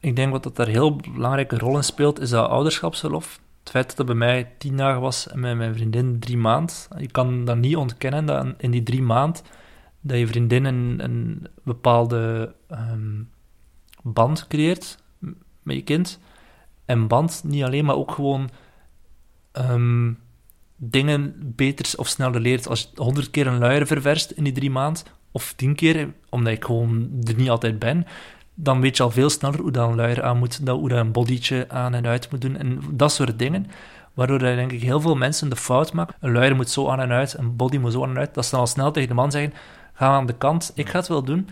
Ik denk wat dat daar heel belangrijke rol in speelt, is dat ouderschapsverlof. Het feit dat het bij mij tien dagen was en met mijn vriendin drie maand. Je kan dat niet ontkennen dat in die drie maand dat je vriendin een, een bepaalde ehm, band creëert met je kind. En band niet alleen, maar ook gewoon ehm, dingen beter of sneller leert. Als je honderd keer een luier ververst in die drie maanden, of tien keer, omdat ik gewoon er niet altijd ben, dan weet je al veel sneller hoe dat een luier aan moet, hoe dat een bodytje aan en uit moet doen, en dat soort dingen. Waardoor dat, denk ik heel veel mensen de fout maken. Een luier moet zo aan en uit, een body moet zo aan en uit. Dat ze dan al snel tegen de man zeggen, ga aan de kant, ik ga het wel doen.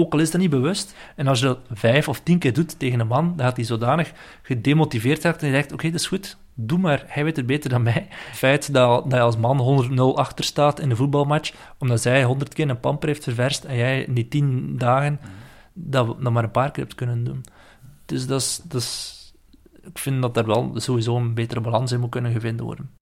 Ook al is dat niet bewust. En als je dat vijf of tien keer doet tegen een man, dan gaat hij zodanig gedemotiveerd raakt en hij zegt, oké, dat is goed, doe maar, hij weet het beter dan mij. Het feit dat, dat je als man 100-0 achter staat in een voetbalmatch, omdat zij 100 keer een pamper heeft ververst en jij in die 10 dagen dat, dat maar een paar keer hebt kunnen doen. Dus dat is, dat is, ik vind dat er wel sowieso een betere balans in moet kunnen gevonden worden.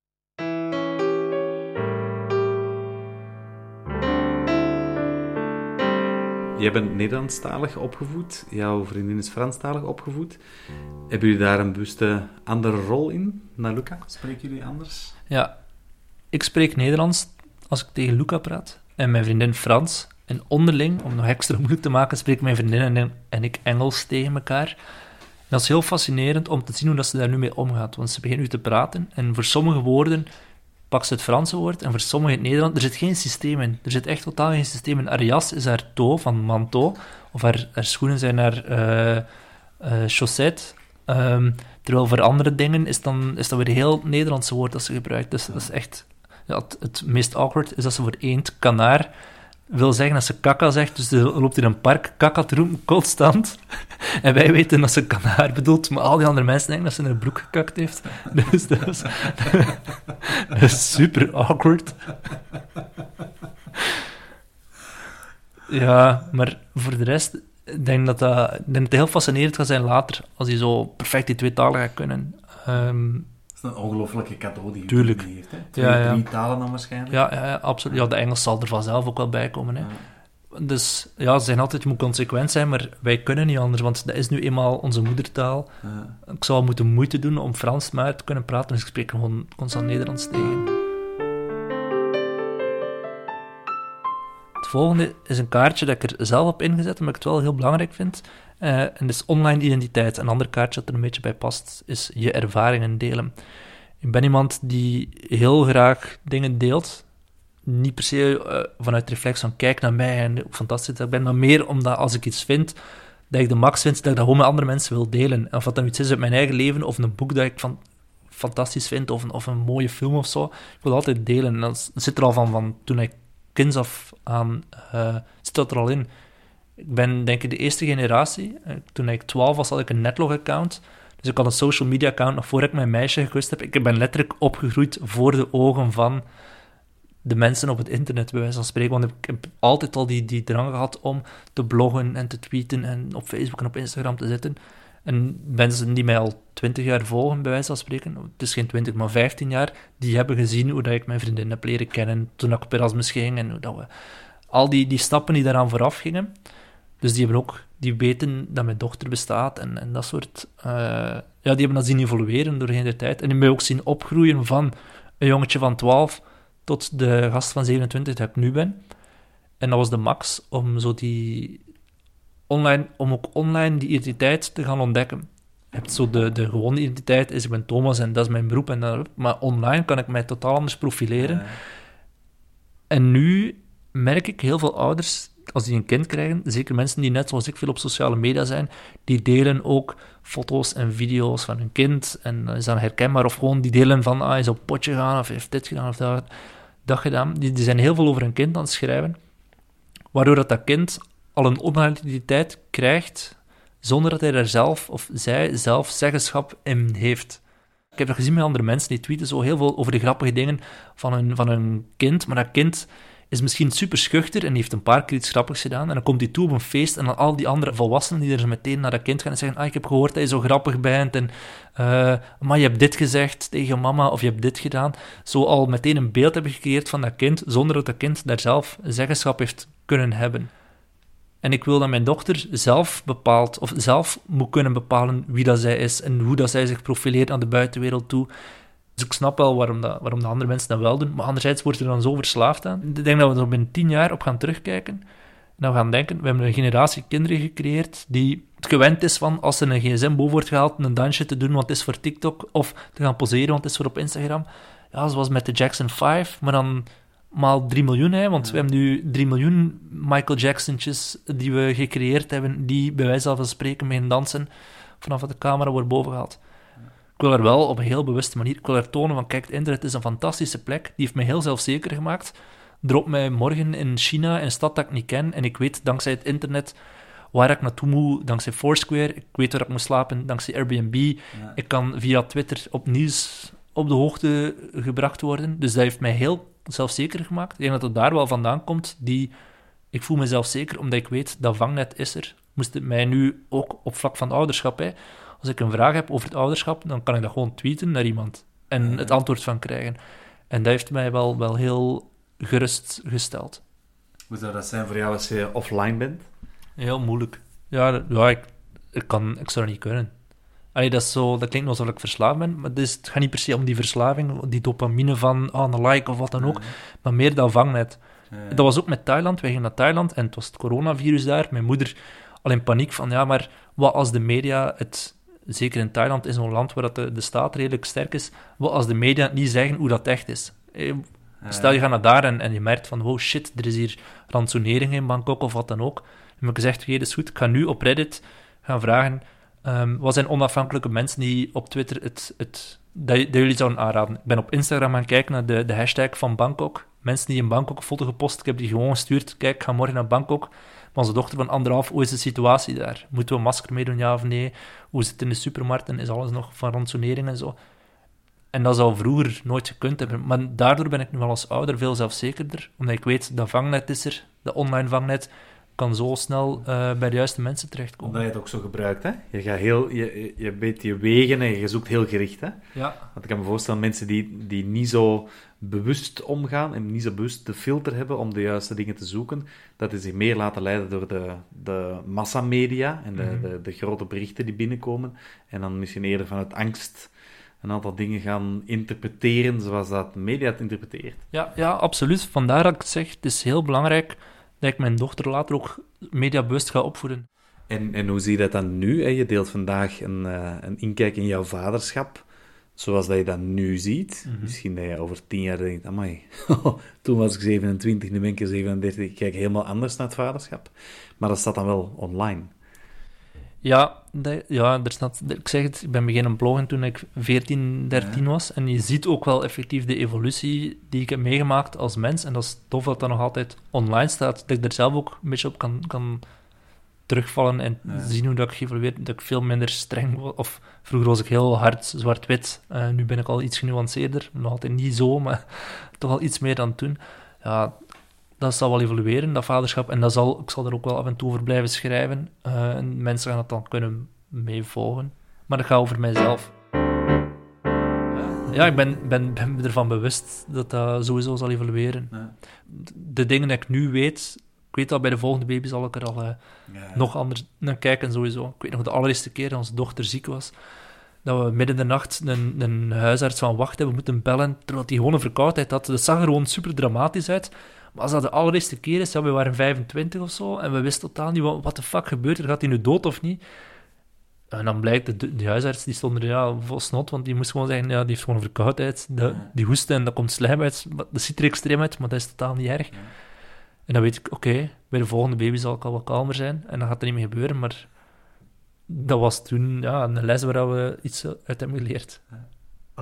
Jij bent Nederlandstalig opgevoed, jouw vriendin is Franstalig opgevoed. Hebben jullie daar een bewuste andere rol in, naar Luca? Spreken jullie anders? Ja, ik spreek Nederlands als ik tegen Luca praat en mijn vriendin Frans. En onderling, om het nog extra moeilijk te maken, spreken mijn vriendin en- en ik Engels tegen elkaar. En dat is heel fascinerend om te zien hoe dat ze daar nu mee omgaat. Want ze begint nu te praten en voor sommige woorden pakt ze het Franse woord en voor sommige het Nederlands. Er zit geen systeem in. Er zit echt totaal geen systeem in. Haar is haar to van manteau, of haar, schoenen zijn haar eh eh, chaussette. Ehm, terwijl voor andere dingen is, dan, is dat weer heel Nederlandse woord dat ze gebruikt. Dus dat is echt... Ja, het, het meest awkward is dat ze voor eend, kanaar, wil zeggen dat ze kaka zegt. Dus ze loopt in een park kaka te roepen, constant. En wij weten dat ze kanaar bedoelt, maar al die andere mensen denken dat ze in haar broek gekakt heeft. Dus dat is, super awkward. Ja, maar voor de rest, ik denk dat dat, denk dat het heel fascinerend gaat zijn later, als hij zo perfect die twee talen gaat kunnen. Ehm, is een ongelofelijke cadeau die je Tuurlijk. heeft. Hè? Twee, Ja, ja. drie talen dan waarschijnlijk. ja, ja, absoluut. Ja, de Engels zal er vanzelf ook wel bij komen. Hè. Dus ja, ze zeggen altijd, je moet consequent zijn, maar wij kunnen niet anders, want dat is nu eenmaal onze moedertaal. Ik zou moeten moeite doen om Frans maar te kunnen praten, dus ik spreek gewoon constant Nederlands tegen. Het volgende is een kaartje dat ik er zelf op ingezet, omdat ik het wel heel belangrijk vind. Eh, en is online identiteit. Een ander kaartje dat er een beetje bij past, is je ervaringen delen. Ik ben iemand die heel graag dingen deelt. Niet per se eh, vanuit reflex van kijk naar mij en hoe fantastisch dat ik ben, maar meer omdat als ik iets vind, dat ik de max vind, dat ik dat gewoon met andere mensen wil delen. En of dat dan iets is uit mijn eigen leven, of een boek dat ik van, fantastisch vind, of een, of een mooie film of zo, ik wil altijd delen. En dat zit er al van, van toen ik kinds af aan, eh, zit dat er al in. Ik ben denk ik de eerste generatie. Eh, Toen ik 12 was, had ik een netlog-account. Dus ik had een social media-account nog voor ik mijn meisje gekust heb. Ik ben letterlijk opgegroeid voor de ogen van de mensen op het internet, bij wijze van spreken. Want ik heb altijd al die, die drang gehad om te bloggen en te tweeten en op Facebook en op Instagram te zitten. En mensen die mij al 20 jaar volgen, bij wijze van spreken, het is geen 20, maar 15 jaar, die hebben gezien hoe dat ik mijn vriendin heb leren kennen toen ik op Erasmus ging en hoe dat we... Al die, die stappen die daaraan vooraf gingen, dus die hebben ook, die weten dat mijn dochter bestaat en, en dat soort, eh, ja, die hebben dat zien evolueren doorheen de tijd. En die hebben mij ook zien opgroeien van een jongetje van 12 tot de gast van 27 dat ik nu ben. En dat was de max om zo die online, om ook online die identiteit te gaan ontdekken. Je hebt zo de, de gewone identiteit, is ik ben Thomas en dat is mijn beroep. En dat, maar online kan ik mij totaal anders profileren. En nu merk ik heel veel ouders, als die een kind krijgen, zeker mensen die net zoals ik veel op sociale media zijn, die delen ook foto's en video's van hun kind. En dat is dan herkenbaar. Of gewoon die delen van, ah, hij is op potje gegaan, of heeft dit gedaan, of dat, dat gedaan. Die, zijn heel veel over hun kind aan het schrijven. Waardoor dat, dat kind al een online identiteit krijgt, zonder dat hij daar zelf, of zij zelf, zeggenschap in heeft. Ik heb dat gezien met andere mensen, die tweeten zo heel veel over de grappige dingen van hun, van hun kind, maar dat kind is misschien super schuchter en heeft een paar keer iets grappigs gedaan. En dan komt hij toe op een feest en dan al die andere volwassenen die er meteen naar dat kind gaan en zeggen ah, ik heb gehoord dat je zo grappig bent en eh, maar je hebt dit gezegd tegen mama of je hebt dit gedaan. Zo al meteen een beeld hebben gecreëerd van dat kind, zonder dat dat kind daar zelf zeggenschap heeft kunnen hebben. En ik wil dat mijn dochter zelf bepaalt, of zelf moet kunnen bepalen wie dat zij is en hoe dat zij zich profileert aan de buitenwereld toe. Dus ik snap wel waarom, dat, waarom de andere mensen dat wel doen, maar anderzijds wordt er dan zo verslaafd aan. Ik denk dat we er binnen tien jaar op gaan terugkijken en dan gaan denken, we hebben een generatie kinderen gecreëerd die het gewend is van, als er een gsm boven wordt gehaald, een dansje te doen, want het is voor TikTok, of te gaan poseren, want het is voor op Instagram. Ja, zoals met de Jackson 5, maar dan maal 3 miljoen, hè, want we hebben nu 3 miljoen Michael Jacksontjes die we gecreëerd hebben, die bij wijze van spreken mee dansen vanaf de camera wordt boven gehaald. Ik wil er wel op een heel bewuste manier, ik wil er tonen van, kijk, het internet is een fantastische plek, die heeft mij heel zelfzeker gemaakt. Drop mij morgen in China, in een stad dat ik niet ken, en ik weet dankzij het internet waar ik naartoe moet, dankzij Foursquare, ik weet waar ik moet slapen, dankzij Airbnb, ik kan via Twitter op nieuws op de hoogte gebracht worden. Dus dat heeft mij heel zelfzeker gemaakt. Ik denk dat het daar wel vandaan komt. Die, ik voel mezelf zeker omdat ik weet dat vangnet is er. Moest het mij nu ook op vlak van ouderschap, hè, als ik een vraag heb over het ouderschap, dan kan ik dat gewoon tweeten naar iemand en het antwoord van krijgen. En dat heeft mij wel, wel heel gerustgesteld. Hoe zou dat zijn voor jou als je offline bent? Heel moeilijk. Ja, ja ik, ik, kan, ik zou dat niet kunnen. Allee, dat, is zo, dat klinkt alsof ik verslaafd ben, maar het, is, het gaat niet per se om die verslaving, die dopamine van ah, een like of wat dan ook, maar meer dat vangnet. Dat was ook met Thailand. Wij gingen naar Thailand en het was het coronavirus daar. Mijn moeder al in paniek van, ja, maar wat als de media het... Zeker in Thailand is een land waar dat de, de staat redelijk sterk is. Wat als de media het niet zeggen hoe dat echt is? Stel, je gaat naar daar en, en je merkt van, wow, shit, er is hier ransonering in Bangkok of wat dan ook. Dan heb ik gezegd, oké, dat is goed. Ik ga nu op Reddit gaan vragen, ehm, wat zijn onafhankelijke mensen die op Twitter het, het, dat, dat jullie zouden aanraden? Ik ben op Instagram gaan kijken naar de, de hashtag van Bangkok. Mensen die in Bangkok een foto gepost, ik heb die gewoon gestuurd. Kijk, ik ga morgen naar Bangkok. Onze dochter van anderhalf, hoe is de situatie daar? Moeten we een masker meedoen, ja of nee? Hoe zit het in de supermarkt en is alles nog van ransonering en zo? En dat zou vroeger nooit gekund hebben. Maar daardoor ben ik nu wel als ouder veel zelfzekerder. Omdat ik weet, dat vangnet is er. Dat online vangnet kan zo snel eh, bij de juiste mensen terechtkomen. Omdat je het ook zo gebruikt, hè? Je, gaat heel, je, je weet je wegen en je zoekt heel gericht, hè? Ja, Want ik kan me voorstellen, mensen die, die niet zo bewust omgaan en niet zo bewust de filter hebben om de juiste dingen te zoeken, dat die zich meer laten leiden door de, de massamedia en de, Mhm. de, de grote berichten die binnenkomen. En dan misschien eerder vanuit angst een aantal dingen gaan interpreteren zoals dat media het interpreteert. ja, ja, absoluut. Vandaar dat ik zeg, het is heel belangrijk dat ik mijn dochter later ook mediabewust ga opvoeden. En, en hoe zie je dat dan nu? Hè? Je deelt vandaag een, eh, een inkijk in jouw vaderschap, zoals dat je dat nu ziet. Misschien dat je over tien jaar denkt, amai, toen was ik 27, nu ben ik er 37, ik kijk helemaal anders naar het vaderschap. Maar dat staat dan wel online. Ja, ja er staat, ik zeg het, ik ben beginnen bloggen toen ik 14, 13 was. En je ziet ook wel effectief de evolutie die ik heb meegemaakt als mens. En dat is tof dat dat nog altijd online staat. Dat ik er zelf ook een beetje op kan, kan terugvallen en zien hoe dat ik geëvolueerd Dat ik veel minder streng was. Of vroeger was ik heel hard zwart-wit. Eh, nu ben ik al iets genuanceerder. Nog altijd niet zo, maar toch al iets meer dan toen. Ja, dat zal wel evolueren, dat vaderschap. En dat zal, ik zal er ook wel af en toe over blijven schrijven. Eh, en mensen gaan het dan kunnen meevolgen. Maar dat gaat over mijzelf. Ja, ik ben, ben, ben me ervan bewust dat dat sowieso zal evolueren. Ja. De dingen die ik nu weet, ik weet dat bij de volgende baby zal ik er al eh, nog anders naar kijken sowieso. Ik weet nog de allereerste keer dat onze dochter ziek was, dat dat we midden in de nacht een, een huisarts van wacht hebben moeten bellen, terwijl hij gewoon een verkoudheid had. Dat zag er gewoon super dramatisch uit. Maar als dat de allereerste keer is, ja, we waren 25 of zo, en we wisten totaal niet wat, de fuck gebeurt er, gaat hij nu dood of niet? En dan blijkt, de, de huisarts die stond er ja, vol snot, want die moest gewoon zeggen, ja, die heeft gewoon verkoudheid, de, die hoest en dat komt slijm uit, dat ziet er extreem uit, maar dat is totaal niet erg. En dan weet ik, oké, bij de volgende baby zal ik al wat kalmer zijn, en dan gaat er niet meer gebeuren, maar dat was toen ja, een les waar we iets uit hebben geleerd.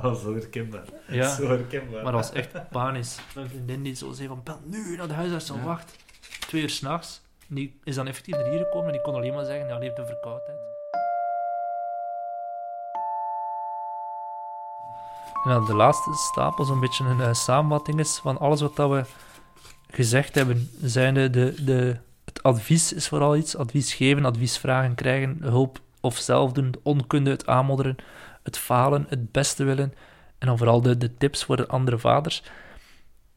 Oh, zo herkenbaar. Ja. Zo herkenbaar. Maar dat was echt panisch. Mijn vriendin die zo zei van, bel nu naar de huisarts, al wacht. Twee uur s'nachts. Die is dan effectief naar hier gekomen en die kon alleen maar zeggen, ja, die heeft een verkoudheid. En dan de laatste stapel, zo'n beetje een eh, samenvatting is van alles wat dat we gezegd hebben. Zijnde de, de, het advies is vooral iets. Advies geven, advies vragen, krijgen, hulp of zelf doen, de onkunde, het aanmodderen, het falen, het beste willen. En dan vooral de, de tips voor de andere vaders.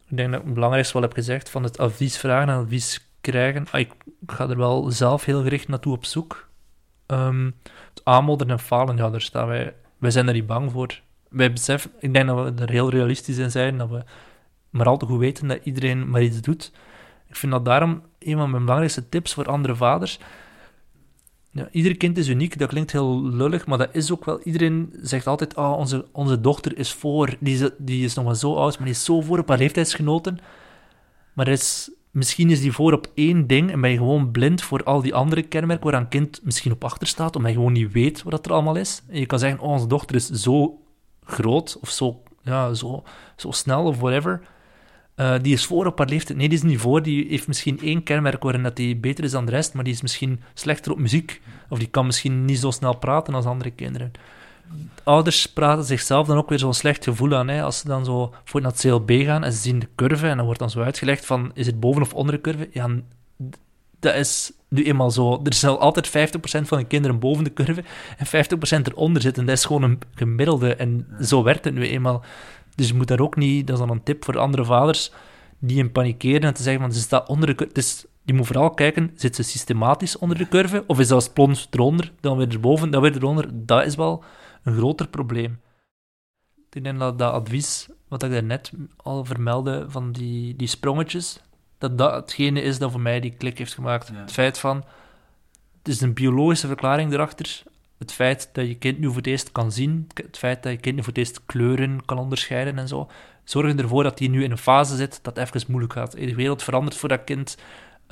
Ik denk dat ik het belangrijkste wel heb gezegd, van het advies vragen en advies krijgen. Ah, ik ga er wel zelf heel gericht naartoe op zoek. Ehm, het aanmodderen en falen, ja, daar staan wij... Wij zijn er niet bang voor. Wij beseffen, ik denk dat we er heel realistisch in zijn, dat we maar al te goed weten dat iedereen maar iets doet. Ik vind dat daarom een van mijn belangrijkste tips voor andere vaders. Ja, ieder kind is uniek, dat klinkt heel lullig, maar dat is ook wel. Iedereen zegt altijd: oh, onze, onze dochter is voor, die is, die is nog maar zo oud, maar die is zo voor op haar leeftijdsgenoten. Maar is, misschien is die voor op één ding en ben je gewoon blind voor al die andere kenmerken waar een kind misschien op achter staat, omdat je gewoon niet weet wat er allemaal is. En je kan zeggen: oh, onze dochter is zo groot of zo, ja, zo, zo snel of whatever. Uh, die is voor op haar leeftijd. Nee, die is niet voor. Die heeft misschien één kenmerk waarin dat die beter is dan de rest, maar die is misschien slechter op muziek. Of die kan misschien niet zo snel praten als andere kinderen. Ouders praten zichzelf dan ook weer zo'n slecht gevoel aan. Hè? Als ze dan zo voor naar het CLB gaan en ze zien de curve en dan wordt dan zo uitgelegd van, is het boven of onder de curve? Ja, dat is nu eenmaal zo. Er zal altijd 50% van de kinderen boven de curve en 50% eronder zitten. Dat is gewoon een gemiddelde en zo werkt het nu eenmaal. Dus je moet daar ook niet, dat is dan een tip voor andere vaders, die in panikeren en te zeggen van ze staat onder de curve. Dus je moet vooral kijken, zit ze systematisch onder de curve of is dat plons eronder, dan weer erboven, dan weer eronder. Dat is wel een groter probleem. Ik denk dat dat advies, wat ik daarnet al vermeldde, van die, die sprongetjes, dat dat hetgene is dat voor mij die klik heeft gemaakt. Het feit van, het is een biologische verklaring erachter. Het feit dat je kind nu voor het eerst kan zien, het feit dat je kind nu voor het eerst kleuren kan onderscheiden en zo, zorgen ervoor dat hij nu in een fase zit dat even moeilijk gaat. De wereld verandert voor dat kind.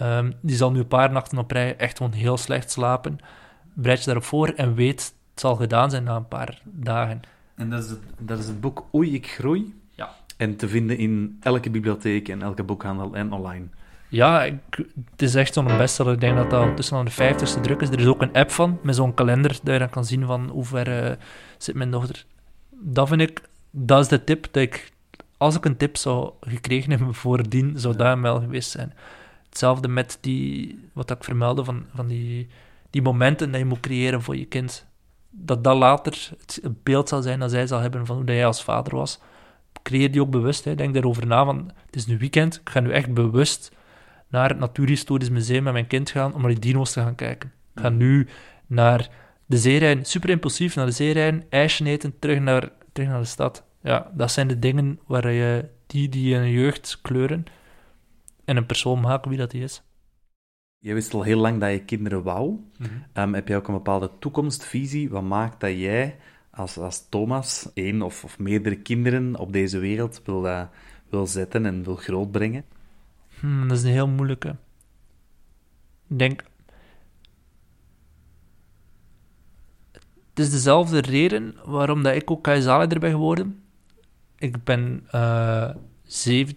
Um, die zal nu een paar nachten op rij echt gewoon heel slecht slapen. Bereid je daarop voor en weet, het zal gedaan zijn na een paar dagen. En dat is het, dat is het boek Oei, ik groei. Ja. En te vinden in elke bibliotheek en elke boekhandel en online. Ja, ik, het is echt zo'n bestseller. Ik denk dat dat tussen aan de vijftigste druk is. Er is ook een app van, met zo'n kalender, dat je dan kan zien van hoe ver uh, zit mijn dochter. Dat vind ik, dat is de tip dat ik, als ik een tip zou gekregen hebben voordien, zou dat wel geweest zijn. Hetzelfde met die, wat ik vermeldde, van, van die, die momenten dat je moet creëren voor je kind. Dat dat later het beeld zal zijn dat zij zal hebben van hoe jij als vader was. Creëer die ook bewust. Hè. Denk daarover na, van het is nu weekend, ik ga nu echt bewust naar het Natuurhistorisch Museum met mijn kind gaan om naar die dino's te gaan kijken. Ik ga nu naar de zeerijn, super impulsief naar de zeerijn, ijsje eten, terug naar, terug naar de stad. Ja, dat zijn de dingen waar je die die in je jeugd kleuren en een persoon maken wie dat die is. Je wist al heel lang dat je kinderen wou. um, heb je ook een bepaalde toekomstvisie? Wat maakt dat jij als, als Thomas één of, of meerdere kinderen op deze wereld wil, uh, wil zetten en wil grootbrengen? Hmm, dat is een heel moeilijke. Ik denk. Het is dezelfde reden waarom dat ik ook KSA-leider ben geworden. Ik ben, uh,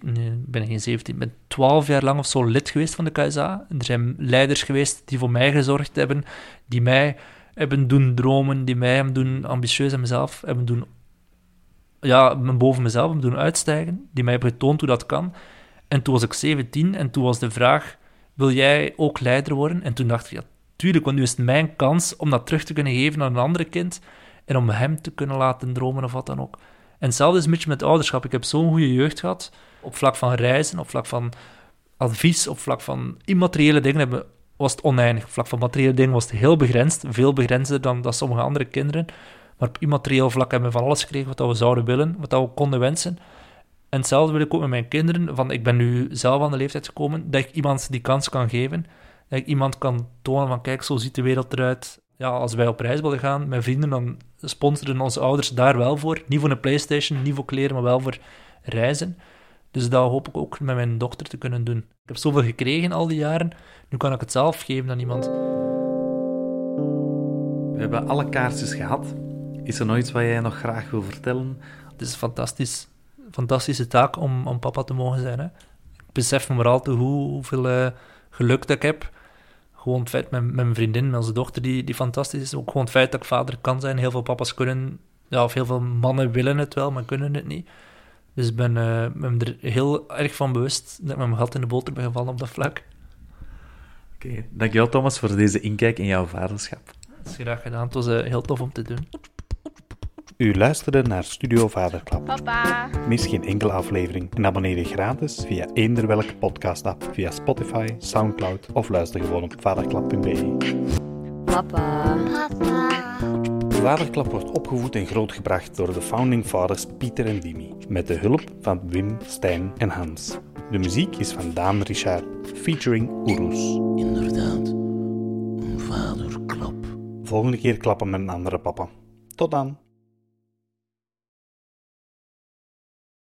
nee, ben geen 17, ik ben 12 jaar lang of zo lid geweest van de KSA. Er zijn leiders geweest die voor mij gezorgd hebben, die mij hebben doen dromen, die mij hebben doen ambitieus en mezelf hebben doen, ja, boven mezelf hebben doen uitstijgen, die mij hebben getoond hoe dat kan. En toen was ik 17 en toen was de vraag: wil jij ook leider worden? En toen dacht ik: ja, tuurlijk, want nu is het mijn kans om dat terug te kunnen geven aan een andere kind en om hem te kunnen laten dromen of wat dan ook. En hetzelfde is een beetje met ouderschap. Ik heb zo'n goede jeugd gehad op vlak van reizen, op vlak van advies, op vlak van immateriële dingen was het oneindig. Op vlak van materiële dingen was het heel begrensd, veel begrensder dan dat sommige andere kinderen. Maar op immaterieel vlak hebben we van alles gekregen wat we zouden willen, wat we konden wensen. En hetzelfde wil ik ook met mijn kinderen. Van, ik ben nu zelf aan de leeftijd gekomen dat ik iemand die kans kan geven. Dat ik iemand kan tonen van, kijk, zo ziet de wereld eruit. Ja, als wij op reis willen gaan met vrienden, dan sponsoren onze ouders daar wel voor. Niet voor een Playstation, niet voor kleren, maar wel voor reizen. Dus dat hoop ik ook met mijn dochter te kunnen doen. Ik heb zoveel gekregen al die jaren. Nu kan ik het zelf geven aan iemand. We hebben alle kaartjes gehad. Is er nog iets wat jij nog graag wil vertellen? Het is fantastisch, fantastische taak om, om papa te mogen zijn. Hè. Ik besef me maar al te hoe, hoeveel eh, geluk dat ik heb. Gewoon het feit met, met mijn vriendin, met onze dochter, die, die fantastisch is. Ook gewoon het feit dat ik vader kan zijn. Heel veel papa's kunnen, ja, of heel veel mannen willen het wel, maar kunnen het niet. Dus ik ben, ben me er heel erg van bewust dat ik met mijn gat in de boter ben gevallen op dat vlak. Oké, dankjewel Thomas voor deze inkijk in jouw vaderschap. Dat is graag gedaan. Het was eh, heel tof om te doen. U luisterde naar Studio Vaderklap. Papa. Mis geen enkele aflevering en abonneer je gratis via eender welke podcast-app, via Spotify, Soundcloud of luister gewoon op vaderklap.be. Papa. Papa. Vaderklap wordt opgevoed en grootgebracht door de founding fathers Pieter en Wimmy, met de hulp van Wim, Stijn en Hans. De muziek is van Daan Richard, featuring Oeroes. Inderdaad, een vaderklap. Volgende keer klappen met een andere papa. Tot dan!